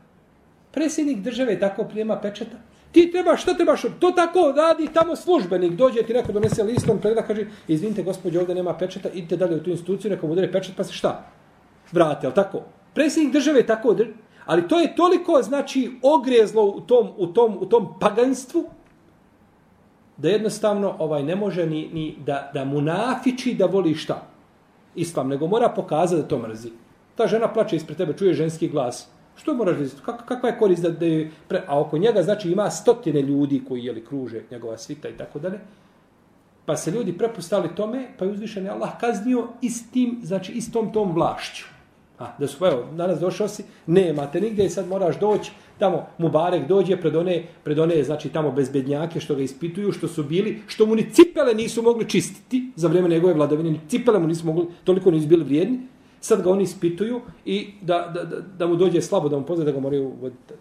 A: Predsjednik države tako prijema pečata. Ti treba, šta trebaš? To tako radi tamo službenik. Dođe ti neko donese listom, pregleda, kaže, izvinite, gospodje, ovdje nema pečata, idite dalje u tu instituciju, neko udare pečat, pa se šta? Vrate, ali tako? Predsjednik države tako, tako, ali to je toliko, znači, ogrezlo u tom, u tom, u tom paganstvu, da jednostavno ovaj ne može ni, ni da, da mu nafiči da voli šta? Islam, nego mora pokazati da to mrzi. Ta žena plače ispred tebe, čuje ženski glas. Što moraš vidjeti? Kak, kakva je korist da, da je pre... A oko njega, znači, ima stotine ljudi koji jeli kruže njegova svita i tako dalje. Pa se ljudi prepustali tome, pa je uzvišen je Allah kaznio istim, znači, istom tom vlašću. A, da su, evo, danas došao si, nemate nigdje i sad moraš doći, tamo Mubarek dođe pred one, pred one, znači, tamo bezbednjake što ga ispituju, što su bili, što mu ni cipele nisu mogli čistiti za vrijeme njegove vladavine, ni cipele mu nisu mogli, toliko nisu bili vrijedni, sad ga oni ispituju i da, da, da, da mu dođe slabo da mu pozna da ga moraju voditi.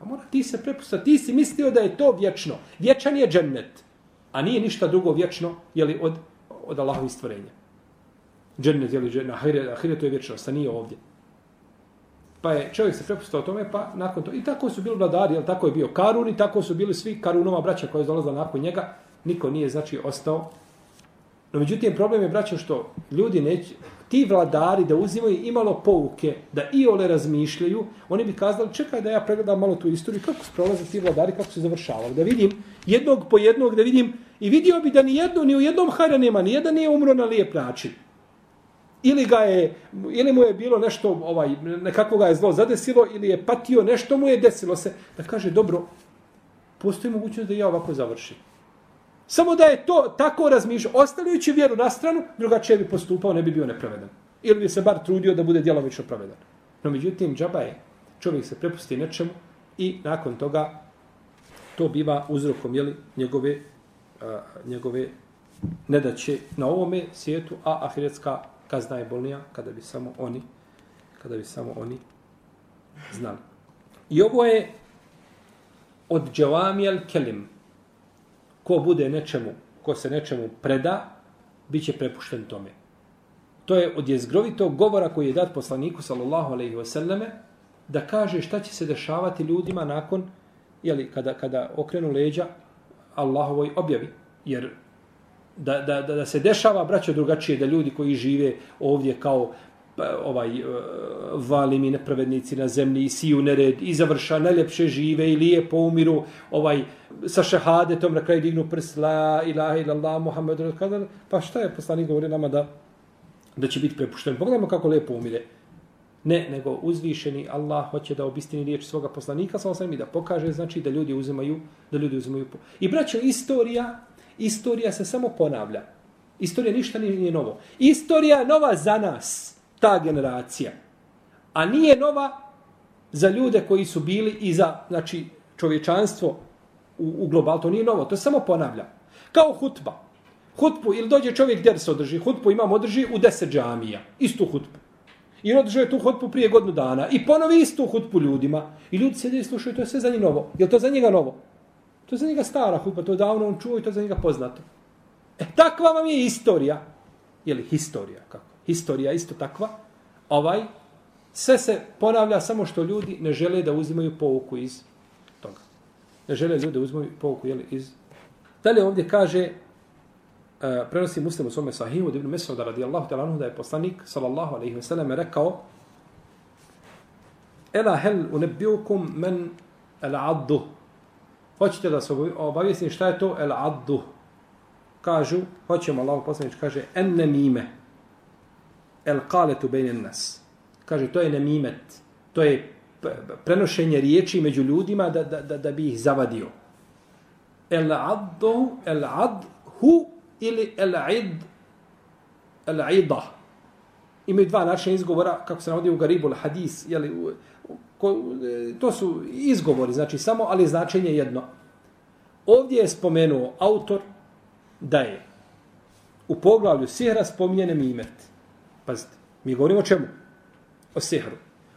A: A mora ti se prepustati, ti si mislio da je to vječno. Vječan je džennet, a nije ništa drugo vječno, jeli, od, od Allahovi stvorenja. Džennet, jeli, džennet, ahire, ahire to je vječnost, a nije ovdje. Pa je čovjek se prepustao tome, pa nakon to, i tako su bili vladari, jel, tako je bio Karun, i tako su bili svi Karunova braća koja je dolazila nakon njega, niko nije, znači, ostao. No, međutim, problem je, braćo, što ljudi neće, ti vladari da uzimaju imalo pouke, da i ole razmišljaju, oni bi kazali, čekaj da ja pregledam malo tu istoriju, kako se prolaze ti vladari, kako se završavali, da vidim jednog po jednog, da vidim, i vidio bi da ni jedno, ni u jednom hajra nema, ni jedan nije umro na lijep način. Ili ga je, ili mu je bilo nešto, ovaj, nekako ga je zlo zadesilo, ili je patio, nešto mu je desilo se, da kaže, dobro, postoji mogućnost da ja ovako završim. Samo da je to tako razmišljao, ostavljajući vjeru na stranu, drugačije bi postupao, ne bi bio nepravedan. Ili bi se bar trudio da bude djelomično pravedan. No međutim, džaba je, čovjek se prepusti nečemu i nakon toga to biva uzrokom jeli, njegove, a, njegove nedaće na ovome svijetu, a ahiretska kazna je bolnija kada bi samo oni kada bi samo oni znali. I ovo je od Džavamijel Kelim, ko bude nečemu, ko se nečemu preda, bit će prepušten tome. To je od jezgrovitog govora koji je dat poslaniku, sallallahu alaihi wasallame, da kaže šta će se dešavati ljudima nakon, jeli, kada, kada okrenu leđa Allahovoj objavi. Jer da, da, da, da se dešava, braćo, drugačije, da ljudi koji žive ovdje kao Pa, ovaj e, uh, valimi nepravednici na zemlji i siju nered i završa najljepše žive i lijepo umiru. Ovaj sa šehadetom na kraju dignu prst la ilaha illallah muhammed pa šta je poslanik govori nama da da će biti prepušten? Pogledajmo kako lijepo umire. Ne nego uzvišeni Allah hoće da obistini riječ svoga poslanika sa i da pokaže znači da ljudi uzimaju da ljudi uzimaju i braćo istorija istorija se samo ponavlja. Istorija ništa nije, nije novo. Istorija nova za nas ta generacija. A nije nova za ljude koji su bili i za znači, čovječanstvo u, u global. To nije novo, to samo ponavlja. Kao hutba. Hutbu, ili dođe čovjek gdje se održi, hutbu imam održi u deset džamija. Istu hutbu. I održao je tu hutbu prije godinu dana. I ponovi istu hutbu ljudima. I ljudi sjede i slušaju, to je sve za njih novo. Je to za njega novo? To je za njega stara hutba, to je davno on čuo i to je za njega poznato. E, takva vam je istorija. Je li historija, kako? Historija isto takva, ovaj, sve se ponavlja samo što ljudi ne žele da uzimaju pouku iz toga. Ne žele ljudi da uzimaju pouku jeli, iz... Dalje ovdje kaže, uh, prenosi muslim u svome sahihu, divnu mesu da radi Allahu talanu, da je poslanik, sallallahu alaihi wa rekao, Ela hel unebiukum men el addu. Hoćete da se obavijestim šta je to el addu? Kažu, hoćemo Allah poslanič, kaže, en nemime el kaletu bejnen nas. Kaže, to je nemimet. To je prenošenje riječi među ljudima da, da, da, da bi ih zavadio. El addu, el adhu ili el id, el ida. Imaju dva načina izgovora, kako se navodi u Garibul hadis, jeli, ko, e, to su izgovori, znači samo, ali značenje jedno. Ovdje je spomenuo autor da je u poglavlju sihra spominje nemimet. Pazite, mi govorimo o čemu? O sihru.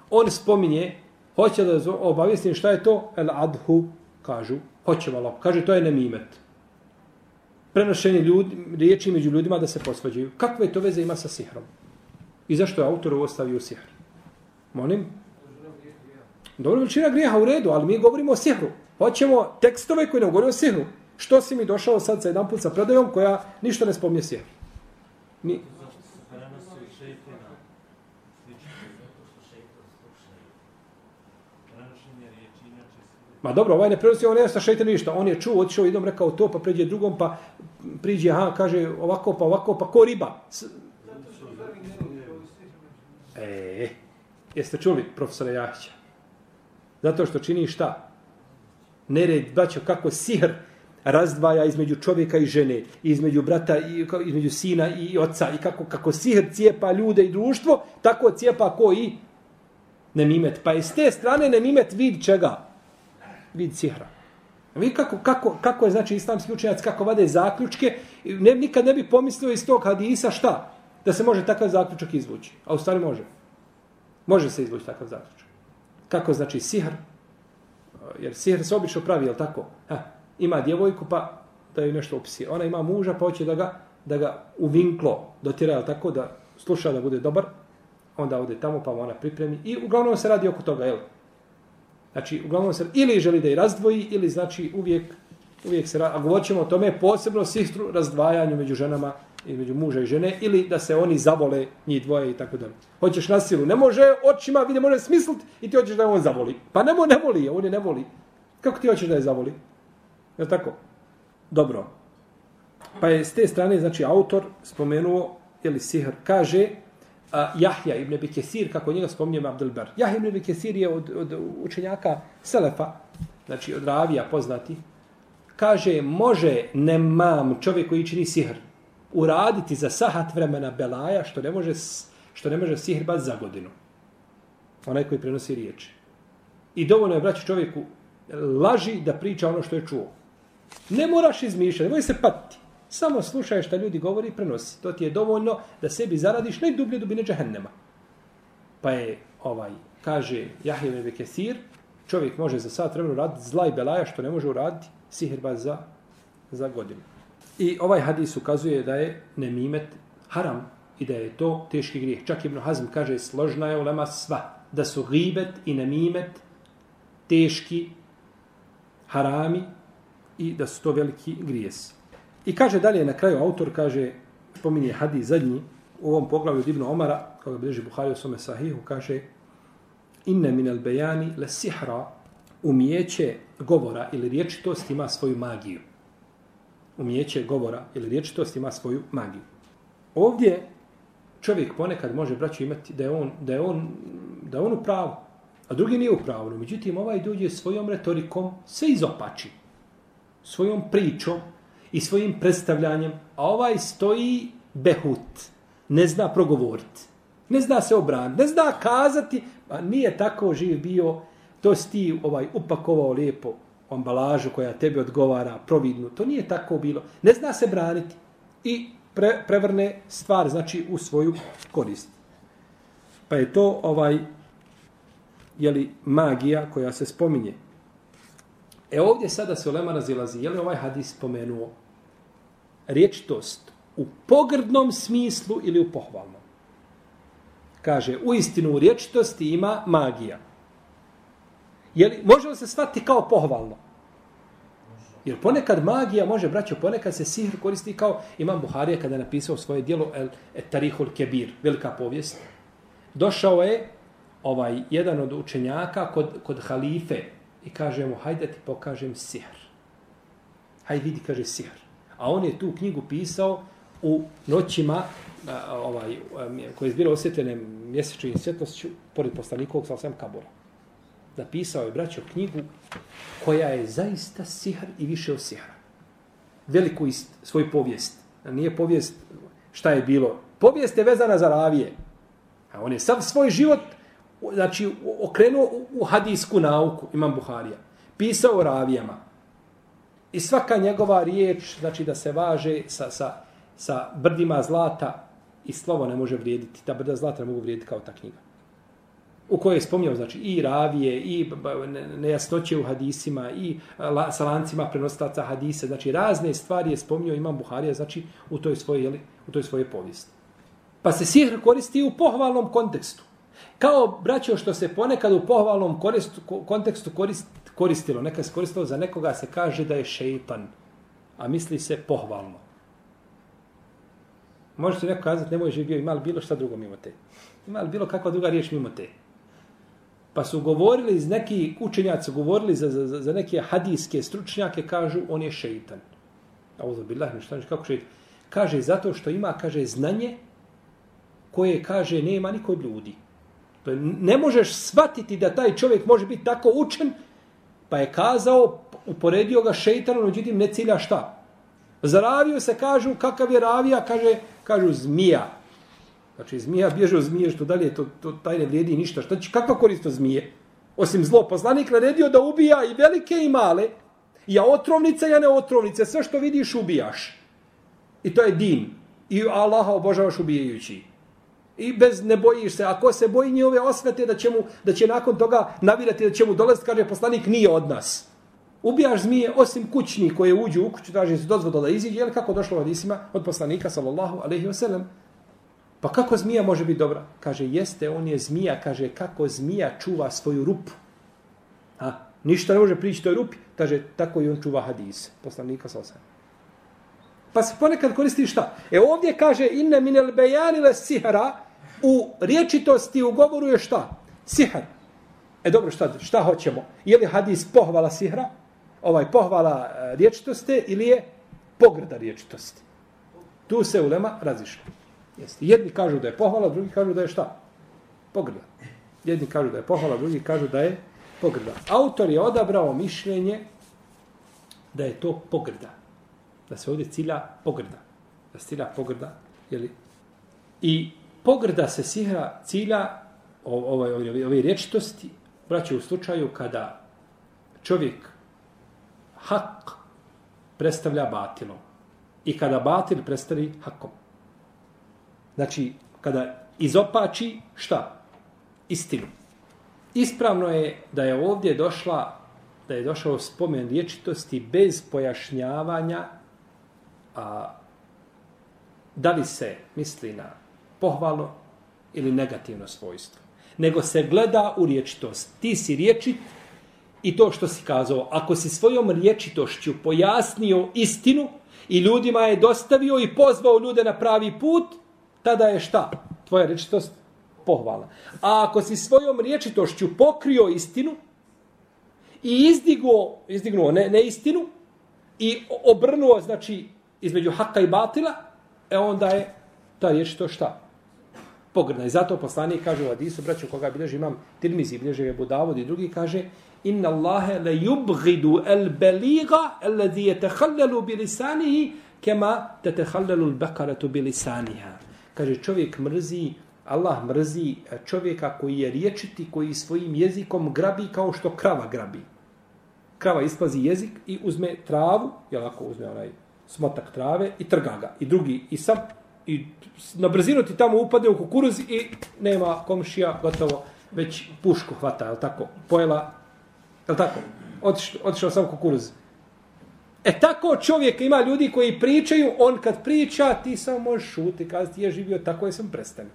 A: On spominje, hoće da obavijestim šta je to? El adhu, kažu, hoće malo. Kaže, to je nemimet. Prenošenje ljudi, riječi među ljudima da se posvađaju. Kakve to veze ima sa sihrom? I zašto je autor ovo stavio sihr? Molim? Dobro, većina grijeha u redu, ali mi govorimo o sihru. Hoćemo tekstove koji nam govore o sihru. Što si mi došao sad sa jedan put sa predajom koja ništa ne spominje sihr? Mi... Ma dobro, ovaj ne prenosi, on ne sa šeitan ništa. On je čuo, otišao jednom, rekao to, pa pređe drugom, pa priđe, aha, kaže ovako, pa ovako, pa ko riba. E, jeste čuli profesora Jahića? Zato što čini šta? Nered, braćo, kako sihr razdvaja između čovjeka i žene, između brata i između sina i oca i kako kako sihr cijepa ljude i društvo, tako cijepa ko i nemimet. Pa iz te strane nemimet vid čega? Vid sihra. Vi kako, kako, kako je znači islamski učenjac, kako vade zaključke, ne, nikad ne bi pomislio iz tog hadisa šta? Da se može takav zaključak izvući. A u stvari može. Može se izvući takav zaključak. Kako znači sihr? Jer sihr se obično pravi, je tako? Ha, ima djevojku pa da ju nešto opsije. Ona ima muža pa hoće da ga, da ga uvinklo dotira, je tako? Da sluša da bude dobar. Onda ode tamo pa ona pripremi. I uglavnom se radi oko toga, jel? Znači, uglavnom se ili želi da je razdvoji, ili znači uvijek, uvijek se radi. A govorit ćemo o tome posebno sistru razdvajanju među ženama između muža i žene, ili da se oni zavole njih dvoje i tako dalje. Hoćeš na silu, ne može očima, vidi, može smisliti i ti hoćeš da on zavoli. Pa ne, ne voli, on je ne voli. Kako ti hoćeš da je zavoli? Je tako? Dobro. Pa je s te strane, znači, autor spomenuo, ili sihr, kaže, a, Jahja ibn Abi Kesir, kako njega spominjem Abdelber. Jahja ibn Abi Kesir je od, od učenjaka Selefa, znači od Ravija poznati, kaže, može nemam čovjek koji čini sihr, uraditi za sahat vremena belaja što ne može što ne može sihr bat za godinu. Onaj koji prenosi riječi. I dovoljno je braći čovjeku laži da priča ono što je čuo. Ne moraš izmišljati, nemoj se patiti. Samo slušaj šta ljudi govori i prenosi. To ti je dovoljno da sebi zaradiš najdublje dubine džahennema. Pa je ovaj, kaže Jahil ibn Bekesir, čovjek može za sat vremena raditi zla i belaja što ne može uraditi sihrbat za, za godinu. I ovaj hadis ukazuje da je nemimet haram i da je to teški grijeh. Čak Ibn Hazm kaže složna je ulema sva. Da su gibet i nemimet teški harami i da su to veliki grijesi. I kaže dalje na kraju autor, kaže, spominje hadis zadnji, u ovom poglavlju Ibn Omara, koga bliži Buhari u svome sahihu, kaže inne min al bejani le sihra umijeće govora ili riječitost ima svoju magiju umijeće govora ili riječitost ima svoju magiju. Ovdje čovjek ponekad može braću imati da je on da je on da je on u pravu, a drugi nije u pravu. Međutim ovaj dođe svojom retorikom sve izopači. Svojom pričom i svojim predstavljanjem, a ovaj stoji behut. Ne zna progovoriti. Ne zna se obraniti. Ne zna kazati, a nije tako živ bio, to si ti ovaj, upakovao lijepo ambalažu koja tebi odgovara, providnu. To nije tako bilo. Ne zna se braniti i pre, prevrne stvar, znači u svoju korist. Pa je to ovaj je li magija koja se spominje. E ovdje sada se Olema razilazi. Je li ovaj hadis spomenuo riječitost u pogrdnom smislu ili u pohvalnom? Kaže, u istinu u riječitosti ima magija. Je li, može li se shvatiti kao pohvalno? Jer ponekad magija može, braćo, ponekad se sihr koristi kao Imam Buharija kada je napisao svoje dijelo El Tarihul Kebir, velika povijest. Došao je ovaj jedan od učenjaka kod, kod halife i kaže mu, hajde ti pokažem sihr. Hajde vidi, kaže sihr. A on je tu knjigu pisao u noćima ovaj, koje je bilo osjetljene mjesečnim svjetlošću pored poslanikovog sa osam kabura napisao je braćo knjigu koja je zaista sihr i više od sihra. Veliku ist, svoj povijest. Nije povijest šta je bilo. Povijest je vezana za ravije. A on je sav svoj život znači, okrenuo u, hadijsku nauku, imam Buharija. Pisao o ravijama. I svaka njegova riječ, znači da se važe sa, sa, sa brdima zlata i slovo ne može vrijediti. Ta brda zlata ne mogu vrijediti kao ta knjiga u kojoj je spomnio znači, i ravije, i nejasnoće u hadisima, i e, la, sa lancima prenostaca hadise, znači razne stvari je spomnio imam Buharija, znači u toj svojoj, jeli, u toj svojoj povijesti. Pa se sihr koristi u pohvalnom kontekstu. Kao, braćo, što se ponekad u pohvalnom kontekstu korist, koristilo, nekad se koristilo za nekoga se kaže da je šeitan, a misli se pohvalno. Možete neko kazati, nemoj živio, ima li bilo šta drugo mimo te? Ima li bilo kakva druga riječ mimo te? Pa su govorili iz neki učenjaci, govorili za, za, za neke hadijske stručnjake, kažu, on je šeitan. A uzor bilah, šta kako šeitan? Kaže, zato što ima, kaže, znanje koje, kaže, nema niko od ljudi. To je, ne možeš shvatiti da taj čovjek može biti tako učen, pa je kazao, uporedio ga šeitanom, međutim, ne cilja šta? Zaravio se, kažu, kakav je ravija, kaže, kažu, zmija. Znači, zmija bježe od zmije, što dalje, to, to taj ne vrijedi ništa. Šta će, kakva korist od zmije? Osim zlo, poslanik naredio da ubija i velike i male, ja otrovnica, ja ne otrovnica, sve što vidiš ubijaš. I to je din. I Allaha obožavaš ubijajući. I bez ne bojiš se. Ako se boji njihove osvete da će, mu, da će nakon toga navirati da će mu dolaziti, kaže poslanik, nije od nas. Ubijaš zmije osim kućni koje uđu u kuću, traži se dozvoda da iziđe, jel kako došlo od Isima, od poslanika, sallallahu alaihi ve sellem. Pa kako zmija može biti dobra? Kaže, jeste, on je zmija, kaže, kako zmija čuva svoju rupu. A, ništa ne može prići toj rupi. Kaže, tako i on čuva hadis, poslanika, sallallahu Pa se ponekad koristi šta? E ovdje kaže, inne minel bejanile sihara, u riječitosti u govoru je šta? Sihar. E dobro, šta, šta hoćemo? Je li hadis pohvala sihra? Ovaj pohvala e, riječitosti ili je pograda riječitosti? Tu se ulema razišla. Jeste. Jedni kažu da je pohvala, drugi kažu da je šta? Pograda. Jedni kažu da je pohvala, drugi kažu da je pogrda. Autor je odabrao mišljenje da je to pogrda. Da se ovdje cilja pogrda. Da se cilja pogrda. Jeli? I pogrda se sihra cilja ovaj, ove, ove rječitosti, braće u slučaju kada čovjek hak predstavlja batilom i kada batil predstavi hakom. Znači, kada izopači šta? Istinu. Ispravno je da je ovdje došla da je došao spomen riječitosti bez pojašnjavanja a, da li se misli na pohvalno ili negativno svojstvo. Nego se gleda u riječitost. Ti si riječit i to što si kazao. Ako si svojom riječitošću pojasnio istinu i ljudima je dostavio i pozvao ljude na pravi put, tada je šta? Tvoja riječitost pohvala. A ako si svojom riječitošću pokrio istinu i izdigo, izdignuo ne, ne istinu i obrnuo, znači, između haka i batila, e onda je ta riječ to šta? Pogrdna. I zato poslanik kaže u Hadisu, braću koga bilježi imam Tirmizi, bilježi je Budavod i drugi kaže Inna Allahe le yubghidu el beliga alladhi yatahallalu bi lisanihi kema tatahallalu al bakaratu bi lisaniha. Kaže čovjek mrzi Allah mrzi čovjeka koji je riječiti, koji svojim jezikom grabi kao što krava grabi. Krava ispazi jezik i uzme travu, jel ako uzme onaj smotak trave i trga ga. I drugi, i sam i na brzinu ti tamo upade u kukuruz i nema komšija gotovo već pušku hvata, je tako? Pojela, je tako? Otišao, otišao sam kukuruz. E tako čovjek ima ljudi koji pričaju, on kad priča, ti samo možeš šuti, kazati, je živio, tako je sam prestanio.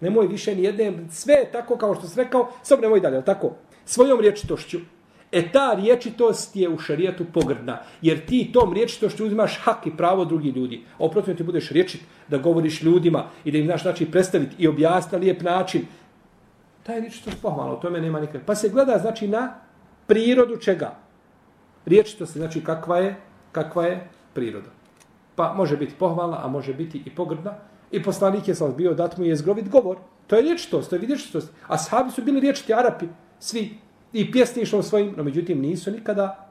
A: Nemoj više ni jedne, sve tako kao što si rekao, samo nemoj dalje, tako? Svojom riječitošću. E ta riječitost je u šarijetu pogrdna, jer ti tom riječitošću uzimaš hak i pravo drugi ljudi. A oprotivno ti budeš riječit da govoriš ljudima i da im znaš način predstaviti i objasniti na lijep način. Ta je riječitost pohvala, o tome nema nikad. Pa se gleda znači na prirodu čega? Riječitost znači kakva je, kakva je priroda. Pa može biti pohvalna, a može biti i pogrdna. I poslanik je sam bio dat mu je zgrovit govor. To je riječitost, to je vidječitost. A sahabi su bili riječiti Arapi, svi i pjesništvom svojim, no međutim nisu nikada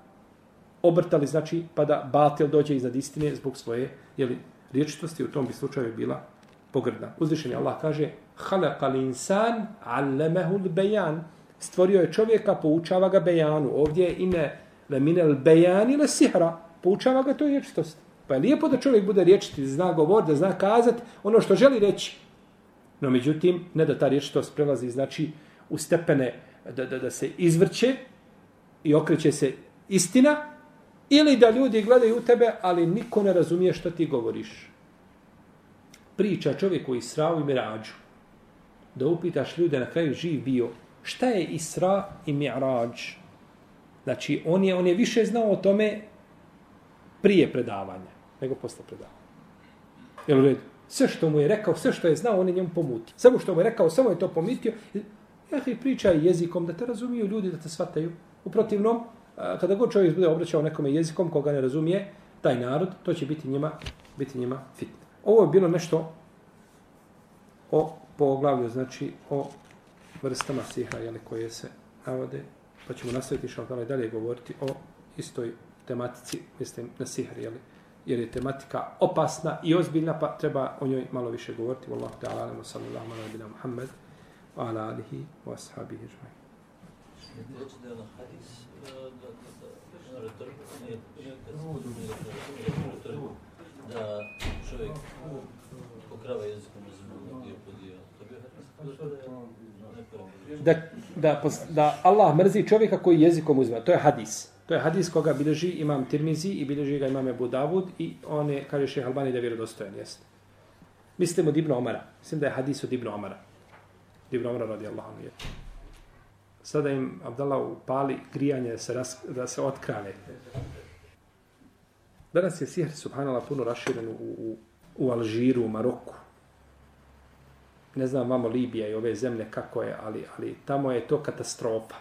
A: obrtali, znači, pa da batil dođe iznad istine zbog svoje jeli, riječitosti, u tom bi slučaju bila pogrdna. Uzvišenje Allah kaže Halakal insan allemehul bejan stvorio je čovjeka, poučava ga bejanu. Ovdje je ine leminel bejan ili sihra. Poučava ga to riječitost. Pa je lijepo da čovjek bude riječiti, da zna govor, da zna kazati ono što želi reći. No međutim, ne da ta riječitost prelazi, znači, u stepene da, da, da se izvrće i okreće se istina, ili da ljudi gledaju u tebe, ali niko ne razumije što ti govoriš. Priča čovjek o Israu i Mirađu. Da upitaš ljude na kraju živ bio, šta je Isra i Mirađ? Znači, on je, on je više znao o tome prije predavanja, nego posle predavanja. Jel u redu? Sve što mu je rekao, sve što je znao, on je njemu pomutio. Samo što mu je rekao, samo je to pomitio. Jahi, pričaj jezikom da te razumiju ljudi, da te shvataju. U protivnom, kada god čovjek bude obraćao nekome jezikom koga ne razumije, taj narod, to će biti njima, biti njima fit. Ovo je bilo nešto o poglavlju, znači o vrstama siha jeli, koje se navode, pa ćemo nastaviti što i dalje govoriti o istoj tematici, mislim, na sihr, jeli, jer je tematika opasna i ozbiljna, pa treba o njoj malo više govoriti. Wallahu ta'ala, alaihi wa sallallahu alaihi wa Muhammed, wa ala alihi wa ashabihi. Reći da je na hadis, da čovjek jezikom dio po dio. Da, da, da Allah mrzi čovjeka koji jezikom uzme. To je hadis. To je hadis koga bilježi imam Tirmizi i bilježi ga imam Ebu Davud i on je, kaže šeha Albani, da je vjerodostojan. Jest. Mislim od Ibn Omara. Mislim da je hadis od Ibn Omara. Ibn Omara radi Allahom. Je. Sada im Abdallah upali grijanje da se, ras, da se otkrane. Danas je sihr, subhanallah, puno raširen u, u, u Alžiru, u Maroku. Ne znam vamo Libija i ove zemlje kako je, ali, ali tamo je to katastrofa.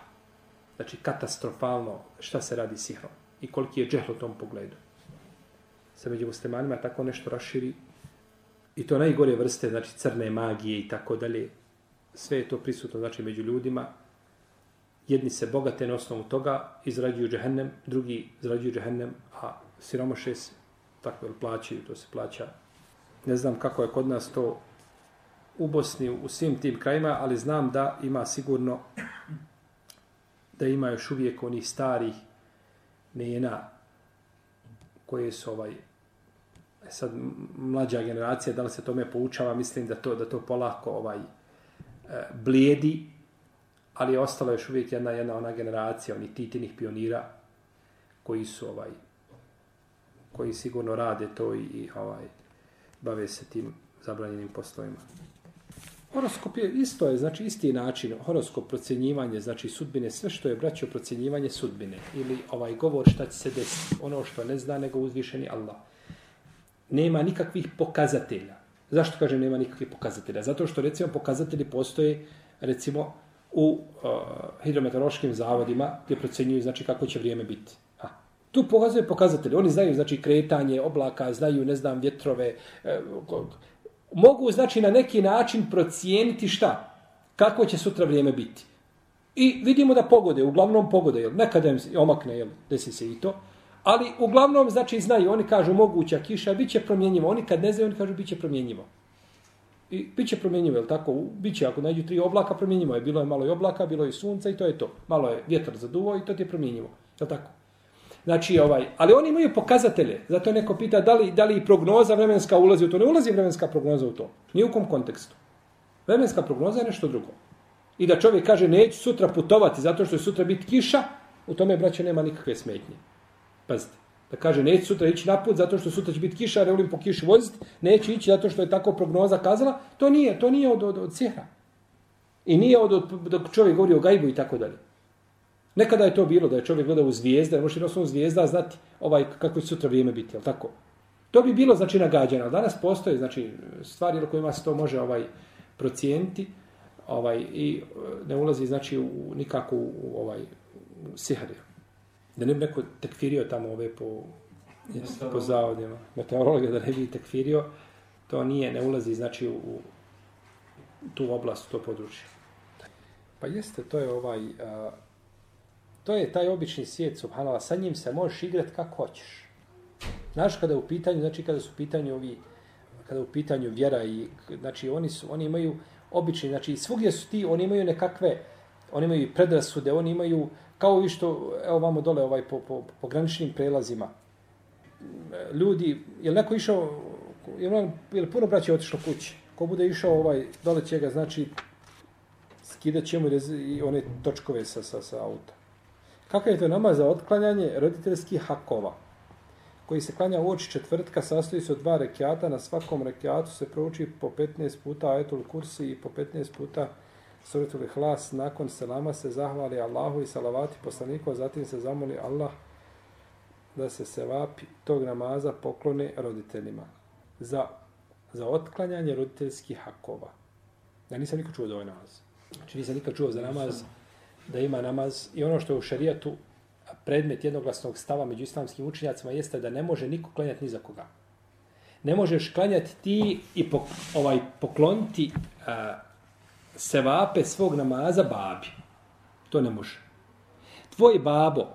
A: Znači, katastrofalno šta se radi sihrom i koliki je džehl u tom pogledu. Se među muslimanima tako nešto raširi i to najgore vrste, znači crne magije i tako dalje. Sve je to prisutno, znači, među ljudima. Jedni se bogate na osnovu toga, izrađuju džehennem, drugi izrađuju džehennem, a siromaše se, tako je plaćaju, to se plaća. Ne znam kako je kod nas to u Bosni, u svim tim krajima, ali znam da ima sigurno da ima još uvijek onih starih mena koje su ovaj e sad mlađa generacija da li se tome poučava mislim da to da to polako ovaj e, E, blijedi ali je ostala još uvijek jedna jedna ona generacija onih titinih pionira koji su ovaj koji sigurno rade to i, i ovaj bave se tim zabranjenim poslovima. Horoskop je isto je, znači isti način, horoskop procjenjivanje, znači sudbine, sve što je braćo procjenjivanje sudbine ili ovaj govor šta će se desiti, ono što ne zna nego uzvišeni Allah. Nema nikakvih pokazatelja. Zašto kažem nema nikakvih pokazatelja? Zato što recimo pokazatelji postoje recimo u uh, hidrometeorološkim zavodima gdje procjenjuju znači kako će vrijeme biti. A, tu pokazuje pokazatelji. Oni znaju znači kretanje oblaka, znaju ne znam vjetrove, uh, mogu znači na neki način procijeniti šta? Kako će sutra vrijeme biti? I vidimo da pogode, uglavnom pogode, jel? nekada im omakne, jel? desi se i to. Ali uglavnom, znači, znaju, oni kažu moguća kiša, bit će promjenjivo. Oni kad ne znaju, oni kažu bit će promjenjivo. I bit će promjenjivo, jel tako? Biće, ako nađu tri oblaka, promjenjivo je. Bilo je malo i oblaka, bilo je sunca i to je to. Malo je vjetar zaduvo i to ti je promjenjivo. Jel tako? Znači, ovaj, ali oni imaju pokazatelje. Zato neko pita da li, da li prognoza vremenska ulazi u to. Ne ulazi vremenska prognoza u to. Ni u kom kontekstu. Vremenska prognoza je nešto drugo. I da čovjek kaže neću sutra putovati zato što je sutra biti kiša, u tome, braće, nema nikakve smetnje. Pazite. Da kaže neću sutra ići na put zato što sutra će biti kiša, ne volim po kiši voziti, neću ići zato što je tako prognoza kazala. To nije, to nije od, od, od sihra. I nije od, od, dok čovjek govori o gajbu i tako dalje. Nekada je to bilo da je čovjek gledao u zvijezde, može na osnovu zvijezda znati ovaj, kako će sutra vrijeme biti, jel tako? To bi bilo znači nagađano. Danas postoje znači, stvari u kojima se to može ovaj procijeniti ovaj, i e, ne ulazi znači, u, nikako u, ovaj, u sihar. Da ne bi neko tekfirio tamo ove po, jes, po zavodima. Meteorologa da ne bi tekfirio, to nije, ne ulazi znači u, u tu oblast, u to područje. Pa jeste, to je ovaj... A, To je taj obični svijet, subhanallah, sa njim se možeš igrati kako hoćeš. Znaš, kada je u pitanju, znači kada su u pitanju ovi, kada je u pitanju vjera i, znači oni su, oni imaju obični, znači svugdje su ti, oni imaju nekakve, oni imaju predrasude, oni imaju, kao i što, evo vamo dole, ovaj, po, po, po graničnim prelazima, ljudi, je li neko išao, je li, je li puno braća otišlo kući? Ko bude išao ovaj, dole će ga, znači, skidat ćemo i one točkove sa, sa, sa auta. Kakav je to namaz za otklanjanje roditeljskih hakova? Koji se klanja u oči četvrtka, sastoji se od dva rekiata, na svakom rekiatu se prouči po 15 puta ajetul kursi i po 15 puta suratul ihlas, nakon selama se zahvali Allahu i salavati poslaniku, a zatim se zamoli Allah da se sevapi tog namaza poklone roditeljima za, za otklanjanje roditeljskih hakova. Ja nisam nikad čuo da ovaj namaz. Znači nisam nikad čuo za namaz da ima namaz i ono što je u šarijatu predmet jednoglasnog stava među islamskim učenjacima jeste da ne može niko klanjati ni za koga. Ne možeš klanjati ti i pok, ovaj pokloniti sevape svog namaza babi. To ne može. Tvoj babo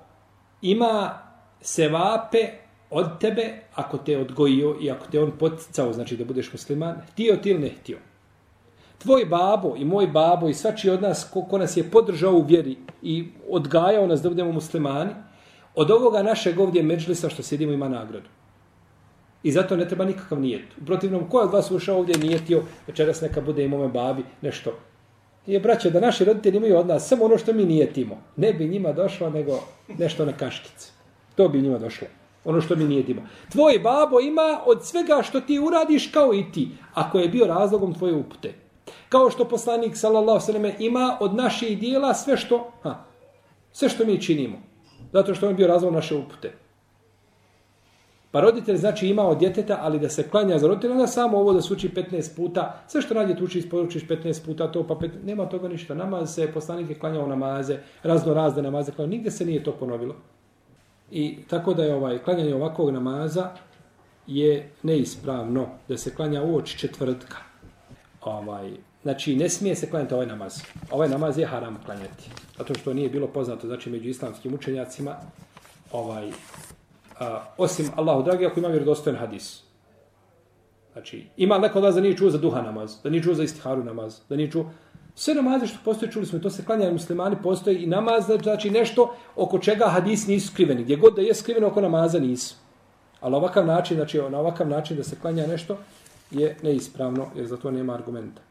A: ima sevape od tebe ako te odgojio i ako te on poticao, znači da budeš musliman, htio ti ili ne htio. Tvoj babo i moj babo i svači od nas ko, ko nas je podržao u vjeri i odgajao nas da budemo muslimani, od ovoga našeg ovdje međlisa što sjedimo ima nagradu. I zato ne treba nikakav nijet. U protivnom, ko je od vas ušao ovdje nijetio, večeras neka bude i mome babi nešto. Je braće, da naši roditelji imaju od nas samo ono što mi nijetimo. Ne bi njima došlo nego nešto na kaškice. To bi njima došlo. Ono što mi nijetimo. Tvoj babo ima od svega što ti uradiš kao i ti. Ako je bio razlogom tvoje upute. Kao što poslanik sallallahu sallam ima od naših dijela sve što, ha, sve što mi činimo. Zato što on bio razlog naše upute. Pa roditelj znači ima od djeteta, ali da se klanja za roditelja, onda samo ovo da se uči 15 puta, sve što radi tuči isporučiš 15 puta, to pa pet, nema toga ništa. Namaz se, poslanik je klanjao namaze, razno razne namaze, klanjao, nigde se nije to ponovilo. I tako da je ovaj klanjanje ovakvog namaza je neispravno da se klanja u oči četvrtka. Ovaj, znači, ne smije se klanjati ovaj namaz. Ovaj namaz je haram klanjati. Zato što nije bilo poznato, znači, među islamskim učenjacima, ovaj, a, osim Allahu dragi, ako ima vjerodostojen hadis. Znači, ima neko da nije čuo za duha namaz, da nije čuo za istiharu namaz, da nije čuo... Sve namaze što postoje, čuli smo, to se klanja muslimani, postoji i namaz, znači nešto oko čega hadis nisu skriveni. Gdje god da je skriveno oko namaza nisu. Ali ovakav način, znači na ovakav način da se klanja nešto je neispravno, jer za to nema argumenta.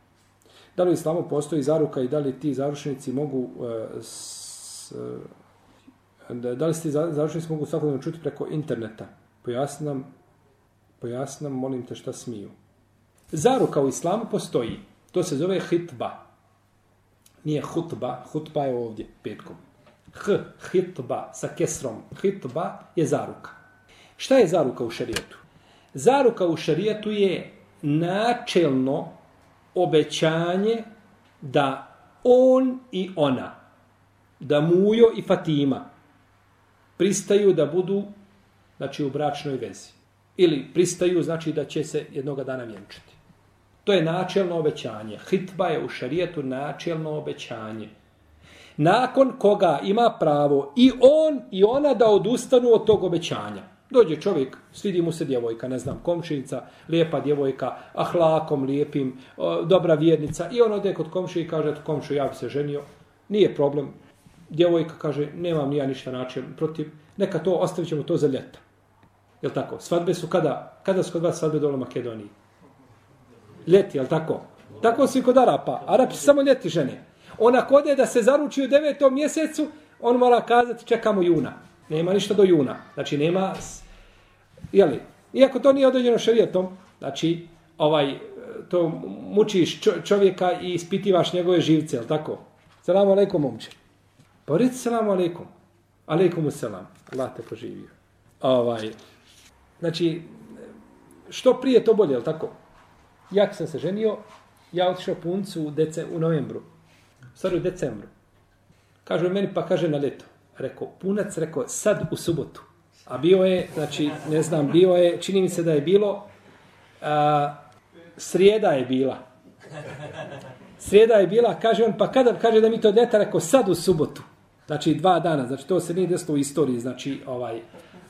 A: Da li u islamu postoji zaruka i da li ti zarušnici mogu e, s, e, da li ste završili mogu svakodnevno čuti preko interneta? Pojasni nam, pojasni nam, molim te šta smiju. Zaruka u islamu postoji. To se zove hitba. Nije hutba, hutba je ovdje, petkom. H, hitba, sa kesrom. Hitba je zaruka. Šta je zaruka u šarijetu? Zaruka u šarijetu je načelno obećanje da on i ona, da Mujo i Fatima pristaju da budu znači, u bračnoj vezi. Ili pristaju, znači da će se jednoga dana vjenčati. To je načelno obećanje. Hitba je u šarijetu načelno obećanje. Nakon koga ima pravo i on i ona da odustanu od tog obećanja. Dođe čovjek, svidi mu se djevojka, ne znam, komšinica, lijepa djevojka, ahlakom lijepim, dobra vjernica. I on ode kod komši i kaže, komšu, ja bi se ženio. Nije problem. Djevojka kaže, nemam nija ništa način protiv. Neka to, ostavit ćemo to za ljeta. Jel tako? Svadbe su kada? Kada su kod vas svadbe dole u Makedoniji? Ljeti, jel tako? Tako su i kod Arapa. Arapi samo ljeti žene. Ona kode da se zaruči u devetom mjesecu, on mora kazati čekamo juna. Nema ništa do juna. Znači nema... Jeli? Iako to nije određeno šarijetom, znači ovaj, to mučiš čovjeka i ispitivaš njegove živce, jel tako? Salam alaikum, momče. Pa reci selamu alaikum. Alaikum selam. Allah te poživio. Ovaj, znači, što prije to bolje, jel tako? Ja sam se ženio, ja otišao puncu u, dece, u novembru. Sad u decembru. Kaže meni, pa kaže na leto. Rekao, punac, rekao, sad u subotu. A bio je, znači, ne znam, bio je, čini mi se da je bilo, a, srijeda je bila. Srijeda je bila, kaže on, pa kada, kaže da mi to deta, rekao, sad u subotu. Znači, dva dana, znači, to se nije desilo u istoriji, znači, ovaj,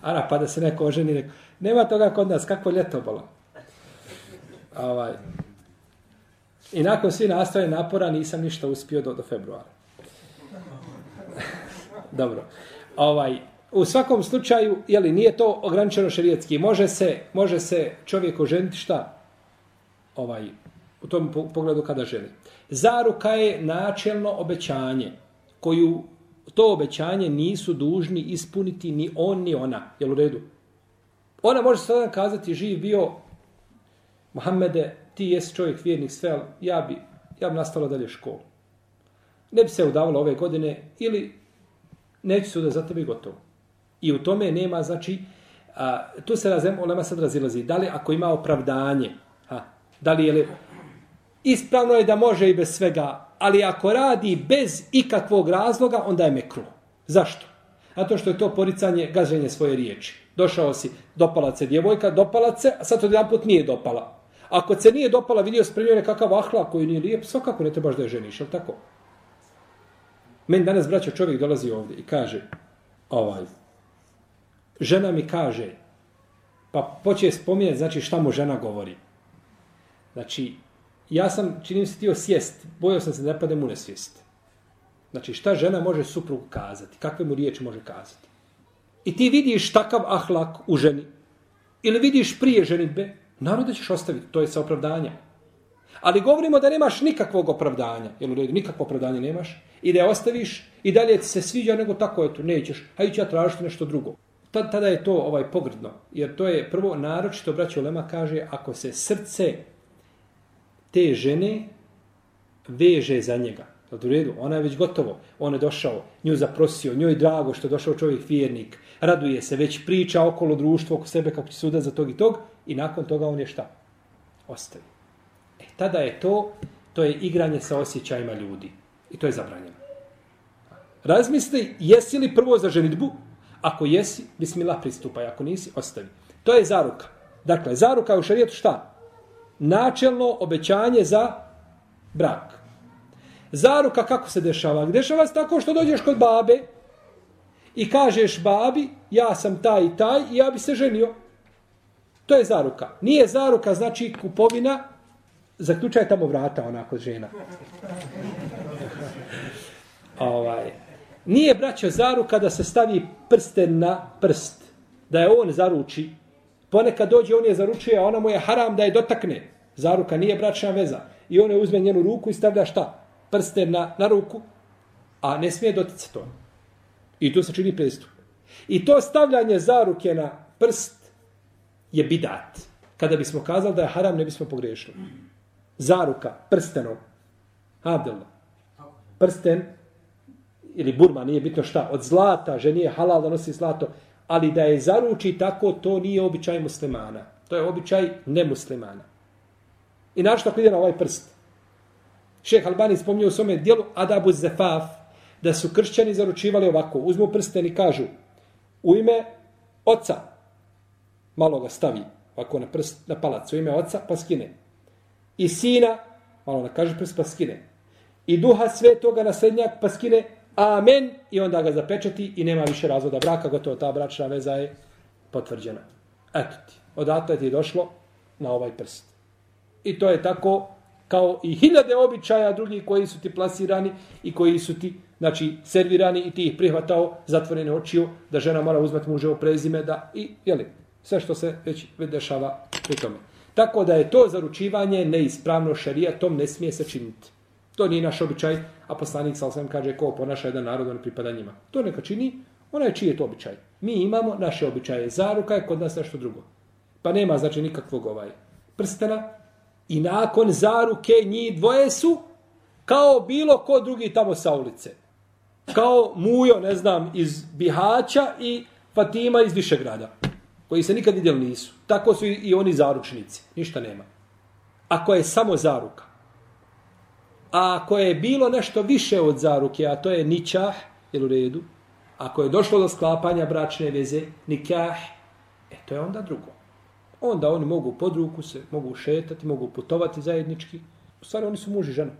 A: Ara, pa da se neko oženi, neko, nema toga kod nas, kakvo ljeto bilo. Ovaj. I nakon svi nastoje napora nisam ništa uspio do, do februara. Dobro. Ovaj, u svakom slučaju, je li nije to ograničeno šerijetski, može se, može se čovjek oženiti šta? Ovaj, u tom pogledu kada želi. Zaruka je načelno obećanje koju to obećanje nisu dužni ispuniti ni on ni ona. Jel u redu? Ona može sada kazati živ bio Mohamede, ti jesi čovjek vjernik sve, ali ja bi, ja bi nastala dalje školu. ne bi se udavala ove godine ili neću se udati za tebe i gotovo. I u tome nema, znači, a, tu se razem, olema sad razilazi, da li ako ima opravdanje, a, da li je li, ispravno je da može i bez svega, ali ako radi bez ikakvog razloga, onda je mekru. Zašto? Zato što je to poricanje, gaženje svoje riječi. Došao si, dopala se djevojka, dopala se, a sad to jedan put nije dopala. Ako se nije dopala, vidio spremio nekakav ahla koji nije lijep, svakako ne trebaš da je ženiš, ali tako? Meni danas, braćo, čovjek dolazi ovdje i kaže, ovaj, žena mi kaže, pa poče spominjati, znači šta mu žena govori. Znači, ja sam, činim se tio sjest, bojao sam se da ne padem u nesvijest. Znači, šta žena može suprugu kazati, kakve mu riječi može kazati. I ti vidiš takav ahlak u ženi, ili vidiš prije ženitbe, naravno da ćeš ostaviti, to je sa opravdanjem. Ali govorimo da nemaš nikakvog opravdanja, jel u redu, nikakvo opravdanje nemaš, i da je ostaviš, i dalje ti se sviđa, nego tako je to, nećeš, hajde ću ja tražiti nešto drugo. Tad, Tada je to ovaj pogrdno, jer to je prvo naročito, braćo Lema kaže, ako se srce te žene veže za njega, jel u redu, ona je već gotovo, on je došao, nju zaprosio, njoj drago što je došao čovjek vjernik, raduje se, već priča okolo društva, oko sebe kako će suda za tog i tog, i nakon toga on je šta? Ostavi. E, tada je to, to je igranje sa osjećajima ljudi. I to je zabranjeno. Razmisli, jesi li prvo za ženitbu? Ako jesi, bismillah pristupaj. Ako nisi, ostavi. To je zaruka. Dakle, zaruka u šarijetu šta? Načelno obećanje za brak. Zaruka kako se dešava? Dešava se tako što dođeš kod babe i kažeš babi, ja sam taj i taj i ja bi se ženio. To je zaruka. Nije zaruka, znači kupovina, zaključaj tamo vrata onako žena. ovaj. Nije braćo zaruka da se stavi prsten na prst. Da je on zaruči. Ponekad dođe, on je zaručuje, a ona mu je haram da je dotakne. Zaruka nije bračna veza. I on je uzme njenu ruku i stavlja šta? Prsten na, na ruku. A ne smije doticati to. I tu se čini prestup. I to stavljanje zaruke na prst je bidat. Kada bismo kazali da je haram, ne bismo pogriješili. Zaruka, prstenom. Abdelda. Prsten, ili burma, nije bitno šta, od zlata, ženi je halal da nosi zlato, ali da je zaruči tako, to nije običaj muslimana. To je običaj nemuslimana. I našto ako ide na ovaj prst? Šeh Albani spomnio u svome dijelu Adabu Zefaf, da su kršćani zaručivali ovako, uzmu prsten i kažu, u ime oca, malo ga stavi ovako na, prst, na palac, u ime oca, pa skine. I sina, malo na kaže prst, pa skine. I duha svetoga na srednjak, pa skine, amen, i onda ga zapečati i nema više razvoda braka, gotovo ta bračna veza je potvrđena. Eto ti, odatle ti je došlo na ovaj prst. I to je tako kao i hiljade običaja drugih koji su ti plasirani i koji su ti znači, servirani i ti ih prihvatao zatvorene očiju da žena mora uzmati muževo prezime da i, je li sve što se već dešava pri tome. Tako da je to zaručivanje neispravno šerijatom ne smije se činiti. To nije naš običaj, a poslanik sa osam kaže ko ponaša jedan narod, on pripada njima. To neka čini, ona je čiji je to običaj. Mi imamo naše običaje, zaruka je kod nas nešto drugo. Pa nema znači nikakvog ovaj prstena i nakon zaruke njih dvoje su kao bilo ko drugi tamo sa ulice. Kao Mujo, ne znam, iz Bihaća i Fatima iz Višegrada koji se nikad vidjeli nisu. Tako su i oni zaručnici. Ništa nema. Ako je samo zaruka. A ako je bilo nešto više od zaruke, a to je ničah, jel u redu, ako je došlo do sklapanja bračne veze, nikah, e to je onda drugo. Onda oni mogu pod ruku se, mogu šetati, mogu putovati zajednički. U stvari oni su muži i žena.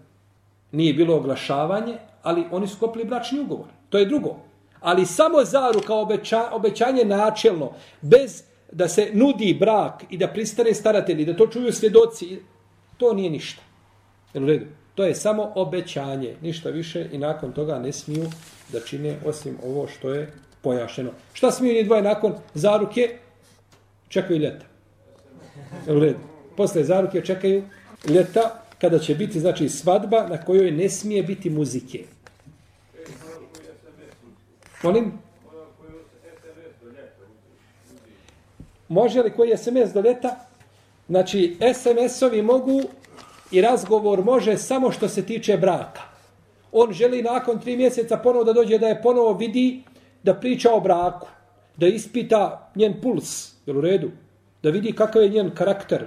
A: Nije bilo oglašavanje, ali oni su kopili bračni ugovor. To je drugo ali samo zaruka obeća, obećanje načelno, bez da se nudi brak i da pristane staratelji, da to čuju svjedoci, to nije ništa. Jel u redu? To je samo obećanje, ništa više i nakon toga ne smiju da čine osim ovo što je pojašeno. Šta smiju ni dvoje nakon zaruke? Čekaju ljeta. U redu? Posle zaruke čekaju ljeta kada će biti znači svadba na kojoj ne smije biti muzike. Molim? Može li koji SMS do ljeta? Znači, SMS-ovi mogu i razgovor može samo što se tiče braka. On želi nakon tri mjeseca ponovo da dođe da je ponovo vidi da priča o braku. Da ispita njen puls. Jel u redu? Da vidi kakav je njen karakter.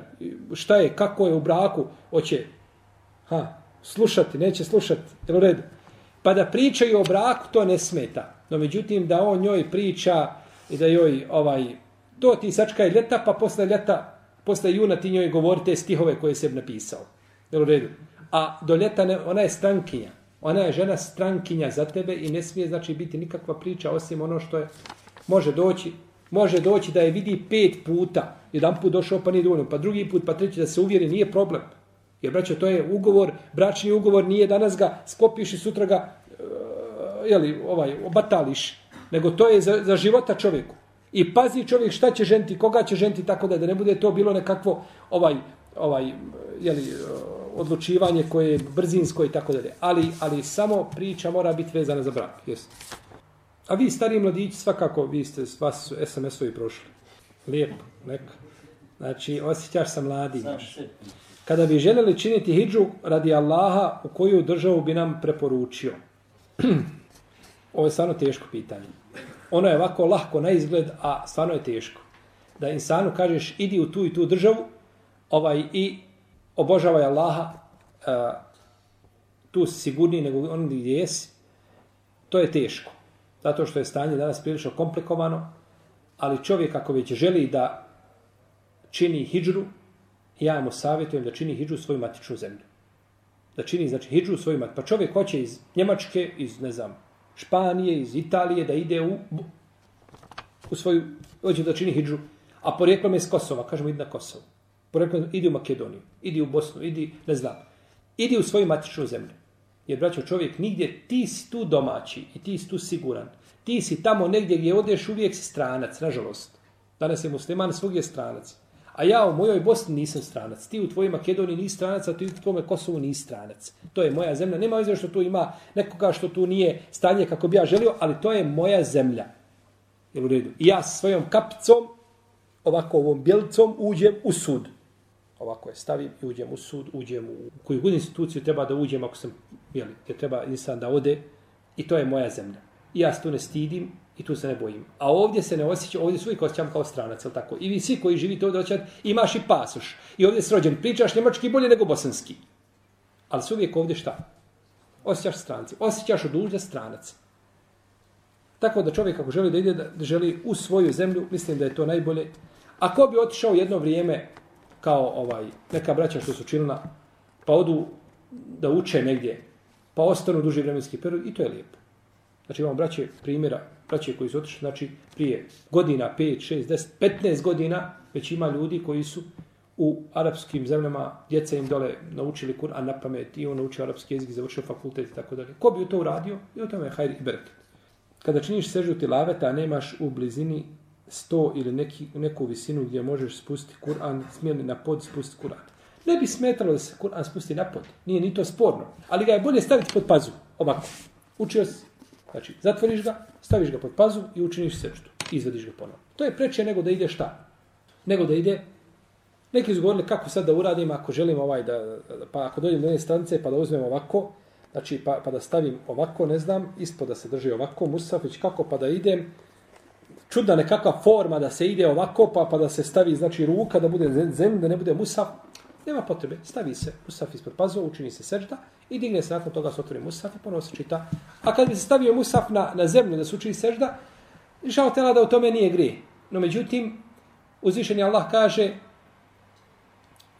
A: Šta je, kako je u braku. Hoće ha, slušati, neće slušati. Jel u redu? Pa da pričaju o braku, to ne smeta. No međutim, da on njoj priča i da joj ovaj, to ti sačkaj ljeta, pa posle ljeta, posle juna ti njoj govorite stihove koje se napisao. Jel u redu? A do ljeta ne, ona je strankinja. Ona je žena strankinja za tebe i ne smije znači biti nikakva priča osim ono što je može doći može doći da je vidi pet puta. Jedan put došao pa nije dovoljno, pa drugi put, pa treći da se uvjeri, nije problem. Jer, braćo, to je ugovor, bračni ugovor, nije danas ga skopiš i sutra ga uh, jeli, ovaj, obatališ, nego to je za, za života čovjeku. I pazi čovjek šta će ženti, koga će ženti, tako da, da ne bude to bilo nekakvo ovaj, ovaj, jeli, eh, odlučivanje koje je brzinsko i tako dalje. Ali, ali samo priča mora biti vezana za brak. Jest. A vi, stari mladići, svakako, vi ste, vas su SMS-ovi prošli. Lijepo, neka. Znači, osjećaš sa mladi. Kada bi željeli činiti hijđu radi Allaha, u koju državu bi nam preporučio? Ovo je stvarno teško pitanje. Ono je ovako lahko na izgled, a stvarno je teško. Da insanu kažeš, idi u tu i tu državu, ovaj i obožavaj Allaha, uh, tu si sigurniji nego on gdje jesi, to je teško. Zato što je stanje danas prilično komplikovano, ali čovjek ako već želi da čini hijđru, ja mu savjetujem da čini hijđru svoju matičnu zemlju. Da čini, znači, hijđru svoju matičnu. Pa čovjek hoće iz Njemačke, iz, ne znam, Španije, iz Italije, da ide u, u svoju, hoće da čini hijđru, a porijeklom je s Kosova, kažemo, idi na Kosovo. Porijeklom, idi u Makedoniju, idi u Bosnu, idi, ne znam, idi u svoju matičnu zemlju. Jer, braćo, čovjek nigdje, ti si tu domaći i ti si tu siguran. Ti si tamo negdje gdje odeš, uvijek si stranac, nažalost. Danas je musliman, svog je stranac. A ja u mojoj Bosni nisam stranac. Ti u tvojoj Makedoniji nisi stranac, a ti u tvojom Kosovu nisi stranac. To je moja zemlja. Nema veze što tu ima nekoga što tu nije stanje kako bi ja želio, ali to je moja zemlja. Jel u redu? I ja svojom kapicom, ovako ovom bjelicom, uđem u sud ovako je stavim i uđem u sud, uđem u koju god instituciju treba da uđem ako sam, jeli, gdje treba insan da ode i to je moja zemlja. I ja se tu ne stidim i tu se ne bojim. A ovdje se ne osjećam, ovdje se uvijek osjećam kao stranac, tako? I vi svi koji živite ovdje osjećate, imaš i pasoš. I ovdje se rođen, pričaš njemački bolje nego bosanski. Ali se uvijek ovdje šta? Osjećaš stranci. Osjećaš od uđa stranac. Tako da čovjek ako želi da ide, da želi u svoju zemlju, mislim da je to najbolje. Ako bi otišao jedno vrijeme kao ovaj neka braća što su činila, pa odu da uče negdje, pa ostanu duži vremenski period i to je lijepo. Znači imamo braće primjera, braće koji su otišli, znači prije godina, 5, 6, 10, 15 godina, već ima ljudi koji su u arapskim zemljama, djeca im dole naučili Kur'an na pamet i on naučio arapski jezik, završio fakultet i tako dalje. Ko bi to uradio? I o tome je hajr i bereket. Kada činiš sežu tilaveta, a nemaš u blizini sto ili neki, neku visinu gdje možeš spustiti Kur'an, smijeli na pod spustiti Kur'an. Ne bi smetalo da se Kur'an spusti na pod. Nije ni to sporno. Ali ga je bolje staviti pod pazu. Ovako. Učio si. Znači, zatvoriš ga, staviš ga pod pazu i učiniš sečtu. Izvediš ga ponovno. To je preče nego da ide šta? Nego da ide Neki su govorili kako sad da uradim ako želim ovaj da, pa ako dođem do jedne stranice pa da uzmem ovako, znači pa, pa da stavim ovako, ne znam, ispod da se drži ovako, Musafić, kako pa da idem, čudna nekakva forma da se ide ovako, pa, pa da se stavi znači ruka, da bude zem, da ne bude musaf. Nema potrebe, stavi se musaf ispod pazova, učini se sežda i digne se nakon toga se otvori musaf i ponovo se čita. A kad bi se stavio musaf na, na zemlju da se učini sežda, žao tela da u tome nije grije. No međutim, uzvišeni Allah kaže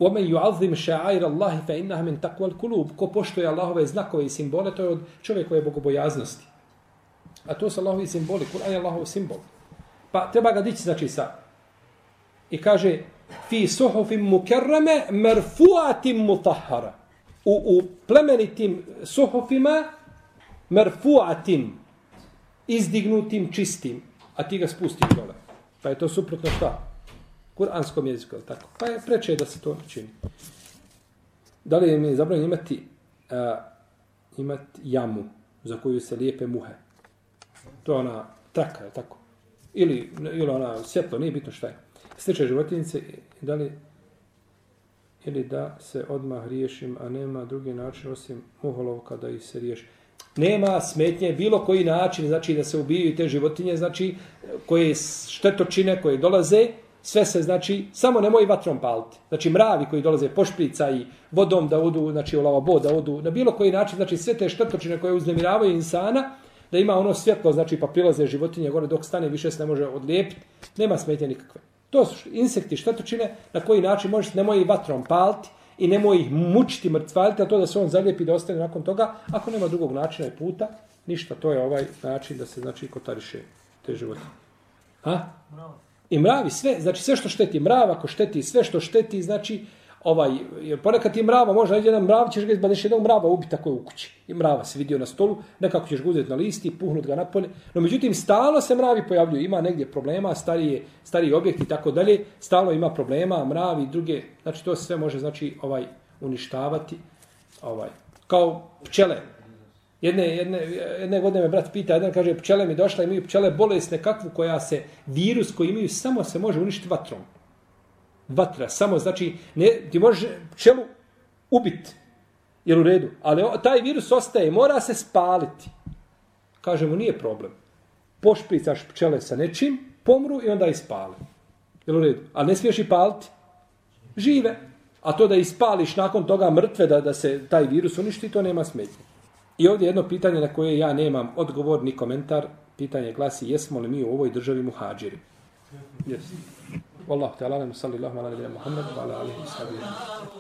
A: وَمَنْ يُعَظِّمْ شَعَيْرَ اللَّهِ فَإِنَّهَ مِنْ تَقْوَ الْكُلُوبِ Ko poštuje Allahove znakove i simbole, to je od čovjekove bogobojaznosti. A to su Allahovi simboli, Kur'an je Allahov simbol. Pa treba ga dići, znači, sa. I kaže, fi suhufim mukerrame merfuatim mutahara. U, u plemenitim suhufima merfuatim, izdignutim, čistim. A ti ga spustiš dole. Pa je to suprotno šta? Kur'anskom jeziku, tako? Pa je preče da se to čini. Da li je mi zabranjeno imati, uh, imati jamu za koju se lijepe muhe? To je ona traka, je tako? Ili, ili ona svjetlo, nije bitno šta je. Sliče životinjice, da li ili da se odmah riješim, a nema drugi način osim muholovka da ih se riješi. Nema smetnje bilo koji način, znači da se ubijaju te životinje, znači koje štetočine koje dolaze, sve se znači samo nemoj vatrom paliti. Znači mravi koji dolaze po šprica i vodom da odu, znači u lavabo da odu, na bilo koji način, znači sve te štetočine koje uznemiravaju insana, da ima ono svjetlo, znači pa prilaze životinje gore dok stane, više se ne može odlijepiti, nema smetnje nikakve. To su insekti, štetočine, na koji način možeš, nemoj ih vatrom paliti i nemoj ih mučiti, mrcvaliti, a to da se on zaljepi da ostane nakon toga, ako nema drugog načina i puta, ništa, to je ovaj način da se, znači, kotariše te životinje. Ha? I mravi sve, znači sve što šteti, mrav ako šteti, sve što šteti, znači, ovaj, jer ponekad ti mrava, možda jedan mrav, ćeš ga izbadeš jednog mrava ubiti tako je u kući. I mrava se vidio na stolu, nekako ćeš ga uzeti na listi, puhnut ga napolje. No međutim, stalno se mravi pojavljuju, ima negdje problema, starije, stariji objekti i tako dalje, stalno ima problema, mravi i druge, znači to sve može znači ovaj uništavati, ovaj, kao pčele. Jedne, jedne, jedne godine me brat pita, jedan kaže, pčele mi došla, imaju pčele bolesne kakvu koja se, virus koji imaju, samo se može uništiti vatrom vatra, samo znači, ne, ti možeš pčelu ubiti, jer u redu, ali taj virus ostaje, mora se spaliti. Kažemo, nije problem. Pošpricaš pčele sa nečim, pomru i onda ispali. Jel u redu? A ne smiješ i paliti? Žive. A to da ispališ nakon toga mrtve, da, da se taj virus uništi, to nema smetnje. I ovdje jedno pitanje na koje ja nemam odgovor ni komentar. Pitanje glasi, jesmo li mi u ovoj državi muhađiri? Jesmo. والله تعالى صلى الله على نبينا محمد وعلى آله وصحبه